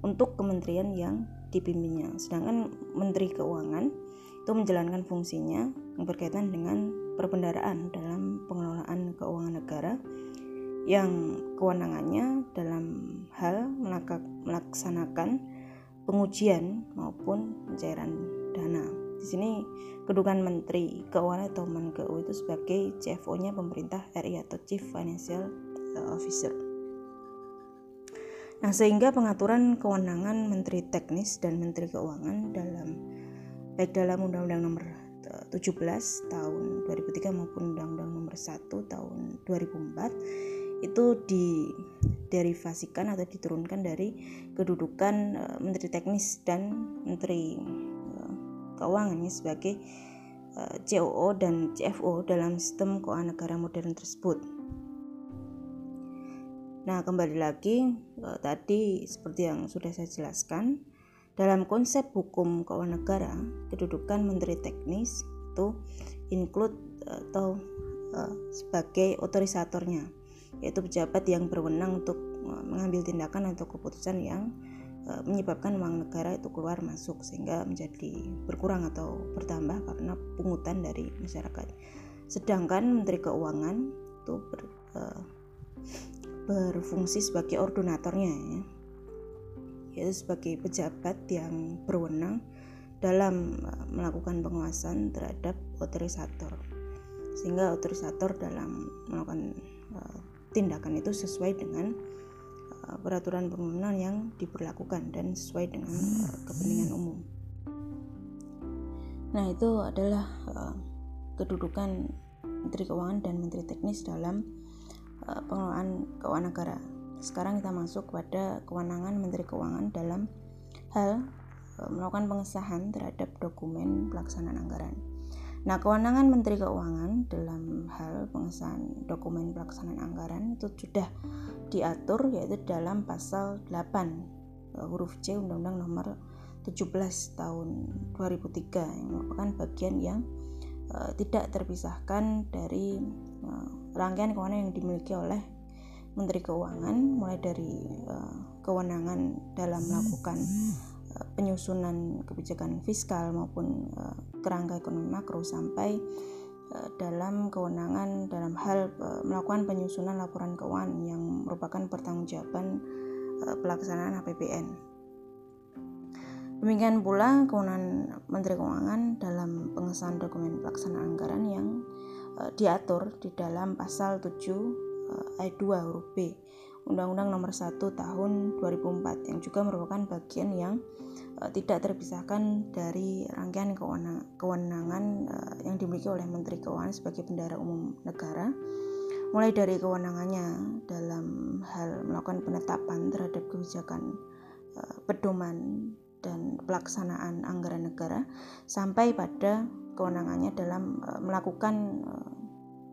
untuk kementerian yang dipimpinnya. Sedangkan menteri keuangan itu menjalankan fungsinya yang berkaitan dengan perbendaraan dalam pengelolaan keuangan negara yang kewenangannya dalam hal melaksanakan pengujian maupun pencairan dana. Di sini kedudukan Menteri Keuangan atau Menkeu itu sebagai CFO-nya pemerintah RI atau Chief Financial Officer. Nah, sehingga pengaturan kewenangan Menteri Teknis dan Menteri Keuangan dalam baik dalam Undang-Undang Nomor 17 eh, tahun 2003 maupun Undang-Undang Nomor 1 tahun 2004 itu diderivasikan atau diturunkan dari kedudukan uh, Menteri Teknis dan Menteri Keuangan sebagai uh, COO dan CFO dalam sistem keuangan negara modern tersebut. Nah, kembali lagi tadi seperti yang sudah saya jelaskan dalam konsep hukum keuangan negara, kedudukan menteri teknis itu include atau sebagai otorisatornya, yaitu pejabat yang berwenang untuk uh, mengambil tindakan atau keputusan yang uh, menyebabkan uang negara itu keluar masuk sehingga menjadi berkurang atau bertambah karena pungutan dari masyarakat. Sedangkan Menteri Keuangan itu ber, uh, berfungsi sebagai ordinatornya ya yaitu sebagai pejabat yang berwenang dalam melakukan pengawasan terhadap otorisator sehingga otorisator dalam melakukan tindakan itu sesuai dengan uh, peraturan perundangan yang diberlakukan dan sesuai dengan uh, kepentingan umum. Nah, itu adalah uh, kedudukan Menteri Keuangan dan Menteri Teknis dalam pengelolaan keuangan negara sekarang kita masuk pada kewenangan Menteri Keuangan dalam hal melakukan pengesahan terhadap dokumen pelaksanaan anggaran. Nah, kewenangan Menteri Keuangan dalam hal pengesahan dokumen pelaksanaan anggaran itu sudah diatur yaitu dalam pasal 8 e, huruf C Undang-Undang Nomor 17 tahun 2003 yang merupakan bagian yang uh, tidak terpisahkan dari uh, rangkaian kewenangan yang dimiliki oleh Menteri Keuangan mulai dari uh, kewenangan dalam melakukan penyusunan kebijakan fiskal maupun uh, kerangka ekonomi makro sampai uh, dalam kewenangan dalam hal uh, melakukan penyusunan laporan keuangan yang merupakan pertanggungjawaban pelaksanaan APBN. Demikian pula kewenangan Menteri Keuangan dalam pengesahan dokumen pelaksanaan anggaran yang diatur di dalam pasal 7 uh, ayat 2 huruf B Undang-Undang Nomor 1 Tahun 2004 yang juga merupakan bagian yang uh, tidak terpisahkan dari rangkaian kewenangan uh, yang dimiliki oleh Menteri Keuangan sebagai bendara umum negara. Mulai dari kewenangannya dalam hal melakukan penetapan terhadap kebijakan uh, pedoman dan pelaksanaan anggaran negara sampai pada kewenangannya dalam uh, melakukan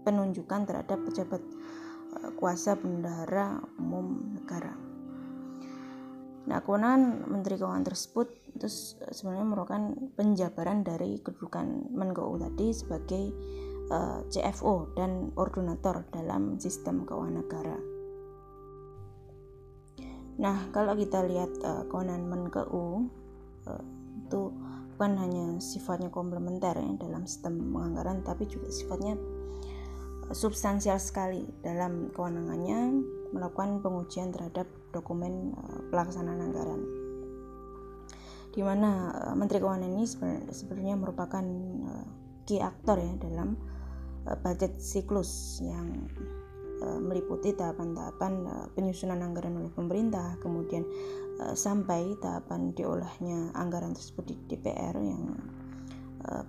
penunjukan terhadap pejabat kuasa bendahara umum negara. Nah, kewenangan Menteri Keuangan tersebut itu sebenarnya merupakan penjabaran dari kedudukan Menko tadi sebagai uh, eh, CFO dan ordinator dalam sistem keuangan negara. Nah, kalau kita lihat uh, kewenangan Menkeu uh, itu bukan hanya sifatnya komplementer ya dalam sistem penganggaran, tapi juga sifatnya substansial sekali dalam kewenangannya melakukan pengujian terhadap dokumen uh, pelaksanaan anggaran. Di mana uh, Menteri Keuangan ini sebenarnya merupakan uh, key aktor ya dalam Eh, budget siklus yang meliputi tahapan-tahapan penyusunan anggaran oleh pemerintah, kemudian sampai tahapan diolahnya anggaran tersebut di DPR yang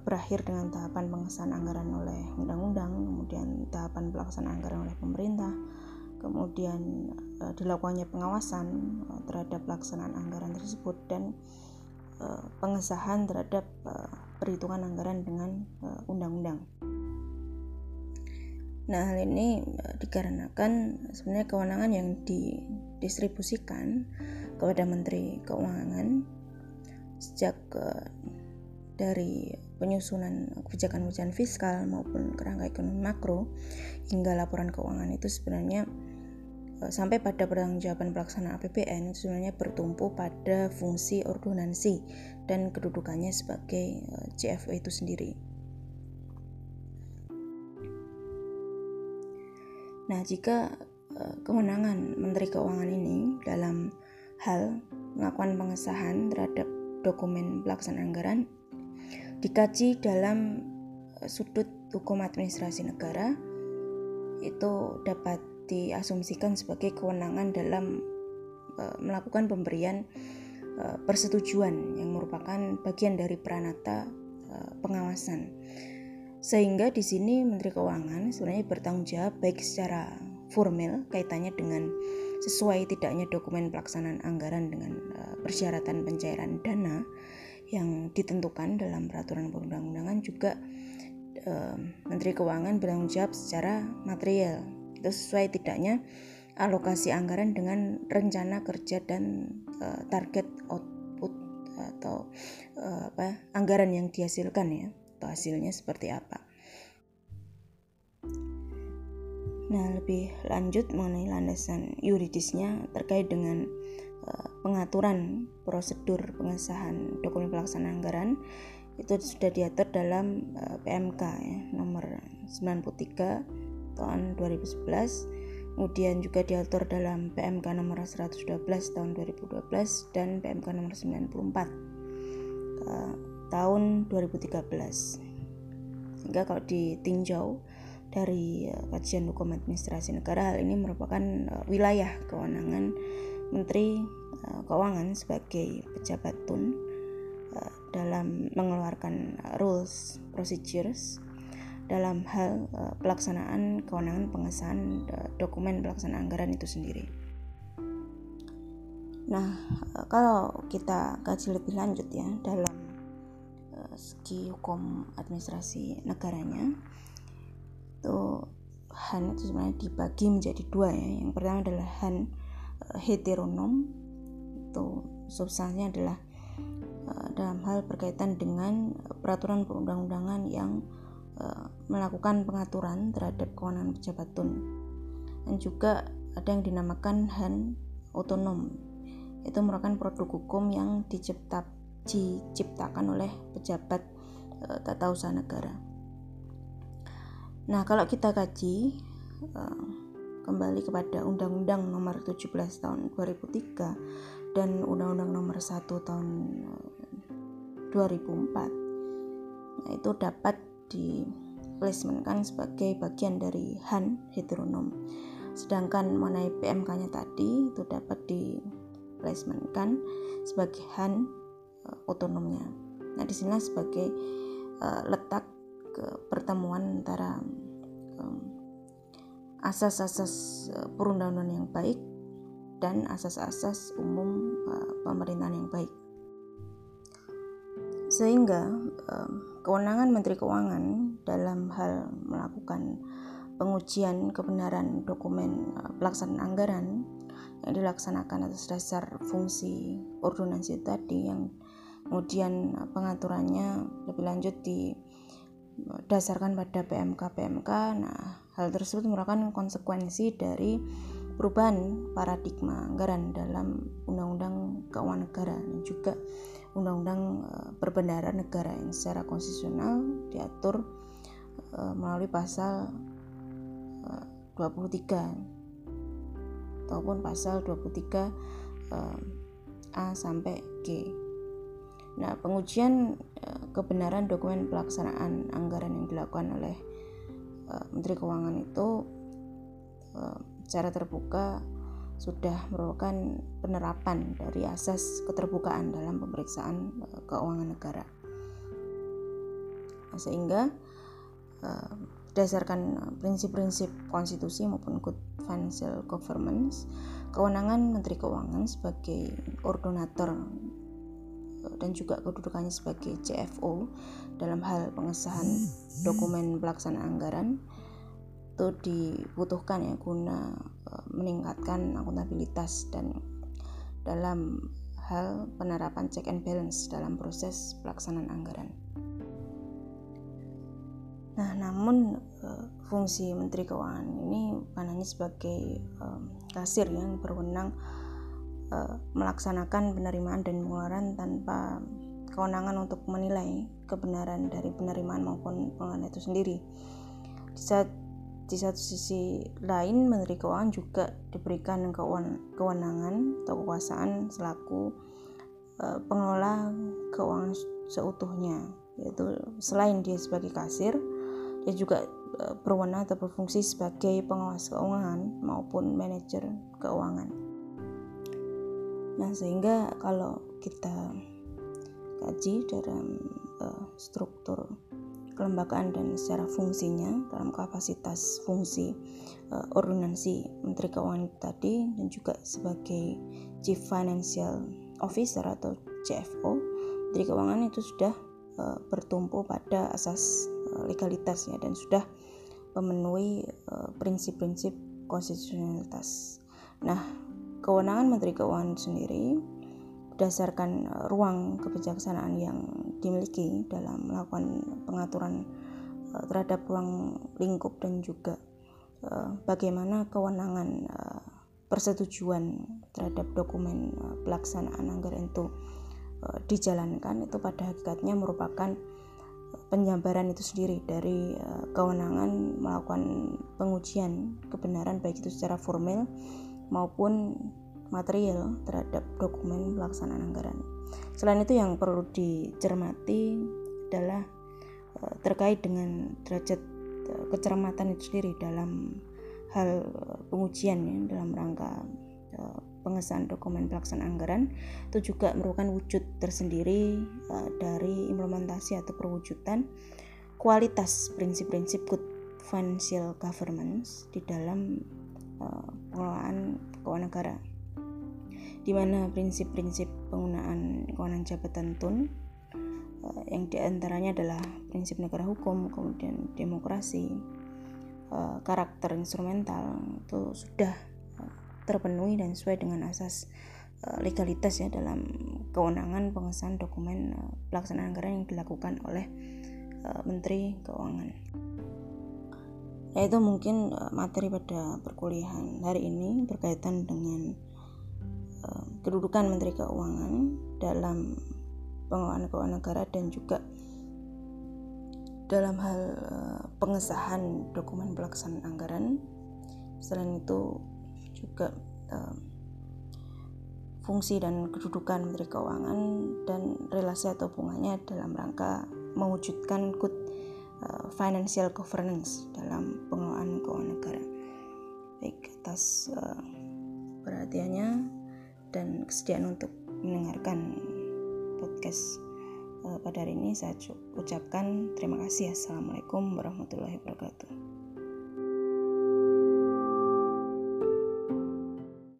berakhir dengan tahapan pengesahan anggaran oleh undang-undang, kemudian tahapan pelaksanaan anggaran oleh pemerintah, kemudian uh, dilakukannya pengawasan uh, terhadap pelaksanaan anggaran tersebut dan pengesahan terhadap perhitungan anggaran dengan undang-undang. Nah, hal ini dikarenakan sebenarnya kewenangan yang didistribusikan kepada Menteri Keuangan sejak dari penyusunan kebijakan-kebijakan fiskal maupun kerangka ekonomi makro hingga laporan keuangan itu sebenarnya uh, sampai pada pertanggungjawaban pelaksana APBN sebenarnya bertumpu pada fungsi ordonansi dan kedudukannya sebagai uh, CFO itu sendiri. Nah, jika uh, kewenangan Menteri Keuangan ini dalam hal melakukan pengesahan terhadap dokumen pelaksanaan anggaran dikaji dalam uh, sudut hukum administrasi negara itu dapat diasumsikan sebagai kewenangan dalam uh, melakukan pemberian uh, persetujuan yang merupakan bagian dari peranata pengawasan. Sehingga di sini Menteri Keuangan sebenarnya bertanggung jawab baik secara formal kaitannya dengan sesuai tidaknya dokumen pelaksanaan anggaran dengan persyaratan pencairan dana yang ditentukan dalam peraturan perundang-undangan juga uh, Menteri Keuangan bertanggung jawab secara material itu sesuai tidaknya alokasi anggaran dengan rencana kerja dan uh, target output atau uh, apa anggaran yang dihasilkan ya atau hasilnya seperti apa. Nah, lebih lanjut mengenai landasan yuridisnya terkait dengan pengaturan prosedur pengesahan dokumen pelaksanaan anggaran itu sudah diatur dalam eh, PMK ya, nomor 93 tahun 2011 kemudian juga diatur dalam PMK nomor 112 tahun 2012 dan PMK nomor 94 uh, tahun 2013 sehingga kalau ditinjau dari kajian hukum administrasi negara hal ini merupakan wilayah kewenangan Menteri uh, Keuangan sebagai pejabat tun uh, dalam mengeluarkan uh, rules procedures dalam hal pelaksanaan kewenangan pengesahan dokumen pelaksanaan anggaran itu sendiri. Nah, kalau kita kaji lebih lanjut ya dalam segi hukum administrasi negaranya itu Han itu sebenarnya dibagi menjadi dua ya yang pertama adalah Han heteronom itu substansinya adalah uh, dalam hal berkaitan dengan peraturan perundang-undangan yang uh, melakukan pengaturan terhadap kewenangan pejabat tun. Dan juga ada yang dinamakan Han otonom. Itu merupakan produk hukum yang dicipta, diciptakan oleh pejabat e, tata usaha negara. Nah, kalau kita kaji kembali kepada Undang-Undang Nomor 17 Tahun 2003 dan Undang-Undang Nomor 1 Tahun 2004, nah, itu dapat di diplacementkan sebagai bagian dari Han heteronom. Sedangkan mengenai PMK-nya tadi itu dapat diplacementkan sebagai Han uh, otonomnya. Nah, di sini sebagai uh, letak ke pertemuan antara asas-asas uh, perundangan yang baik dan asas-asas umum uh, pemerintahan yang baik. Sehingga uh, kewenangan Menteri Keuangan dalam hal melakukan pengujian kebenaran dokumen pelaksanaan anggaran yang dilaksanakan atas dasar fungsi ordonansi tadi yang kemudian pengaturannya lebih lanjut didasarkan pada PMK PMK. Nah, hal tersebut merupakan konsekuensi dari perubahan paradigma anggaran dalam Undang-Undang Keuangan Negara dan juga Undang-Undang eh, Perbendaharaan Negara yang secara konstitusional diatur eh, melalui pasal 23 eh, ataupun pasal 23 A sampai G. Nah, pengujian kebenaran dokumen pelaksanaan anggaran yang dilakukan oleh Menteri Keuangan itu secara terbuka sudah merupakan penerapan dari asas keterbukaan dalam pemeriksaan uh, keuangan negara. Sehingga uh, berdasarkan prinsip-prinsip konstitusi maupun good financial governance, kewenangan Menteri Keuangan sebagai koordinator dan juga kedudukannya sebagai CFO dalam hal pengesahan dokumen pelaksanaan anggaran itu dibutuhkan ya guna e, meningkatkan akuntabilitas dan dalam hal penerapan check and balance dalam proses pelaksanaan anggaran. Nah, namun e, fungsi Menteri Keuangan ini bukan hanya sebagai e, kasir yang berwenang melaksanakan penerimaan dan pengeluaran tanpa kewenangan untuk menilai kebenaran dari penerimaan maupun pengeluaran itu sendiri. Di saat di satu sisi lain Menteri Keuangan juga diberikan kewenangan atau kekuasaan selaku uh, pengelola keuangan seutuhnya yaitu selain dia sebagai kasir dia juga uh, berwenang atau berfungsi sebagai pengawas keuangan maupun manajer keuangan nah sehingga kalau kita kaji dalam uh, struktur kelembagaan dan secara fungsinya dalam kapasitas fungsi uh, ordonansi Menteri Keuangan tadi dan juga sebagai Chief Financial Officer atau CFO Menteri Keuangan itu sudah uh, bertumpu pada asas uh, legalitas ya dan sudah memenuhi prinsip-prinsip uh, konstitusionalitas. Nah, kewenangan Menteri Keuangan sendiri berdasarkan uh, ruang kebijaksanaan yang dimiliki dalam melakukan pengaturan uh, terhadap ruang lingkup dan juga uh, bagaimana kewenangan persetujuan terhadap dokumen pelaksanaan anggaran itu dijalankan. Itu pada hakikatnya merupakan penjabaran itu sendiri dari kewenangan melakukan pengujian kebenaran baik itu secara formal maupun material terhadap dokumen pelaksanaan anggaran. Selain itu yang perlu dicermati adalah uh, terkait dengan derajat uh, kecermatan itu sendiri dalam hal pengujian ya dalam rangka uh, pengesahan dokumen pelaksanaan anggaran itu juga merupakan wujud tersendiri dari implementasi atau perwujudan kualitas prinsip-prinsip good financial governance di dalam pengelolaan keuangan negara di mana prinsip-prinsip penggunaan kewenangan jabatan TUN uh, yang di antaranya adalah prinsip negara hukum, kemudian demokrasi, uh, karakter instrumental itu sudah uh, terpenuhi dan sesuai dengan asas legalitas ya dalam kewenangan pengesahan dokumen pelaksanaan anggaran yang dilakukan oleh Menteri Keuangan. Yaitu mungkin materi pada perkuliahan hari ini berkaitan dengan Eh, kedudukan Menteri Keuangan dalam pengelolaan keuangan negara dan juga dalam hal uh, pengesahan dokumen pelaksanaan anggaran. Selain itu juga uh, fungsi dan kedudukan Menteri Keuangan dan relasi atau hubungannya dalam rangka mewujudkan good financial governance dalam pengelolaan keuangan negara. Baik atas perhatiannya dan kesediaan untuk mendengarkan podcast uh, pada hari ini saya ucapkan terima kasih. Assalamualaikum warahmatullahi wabarakatuh.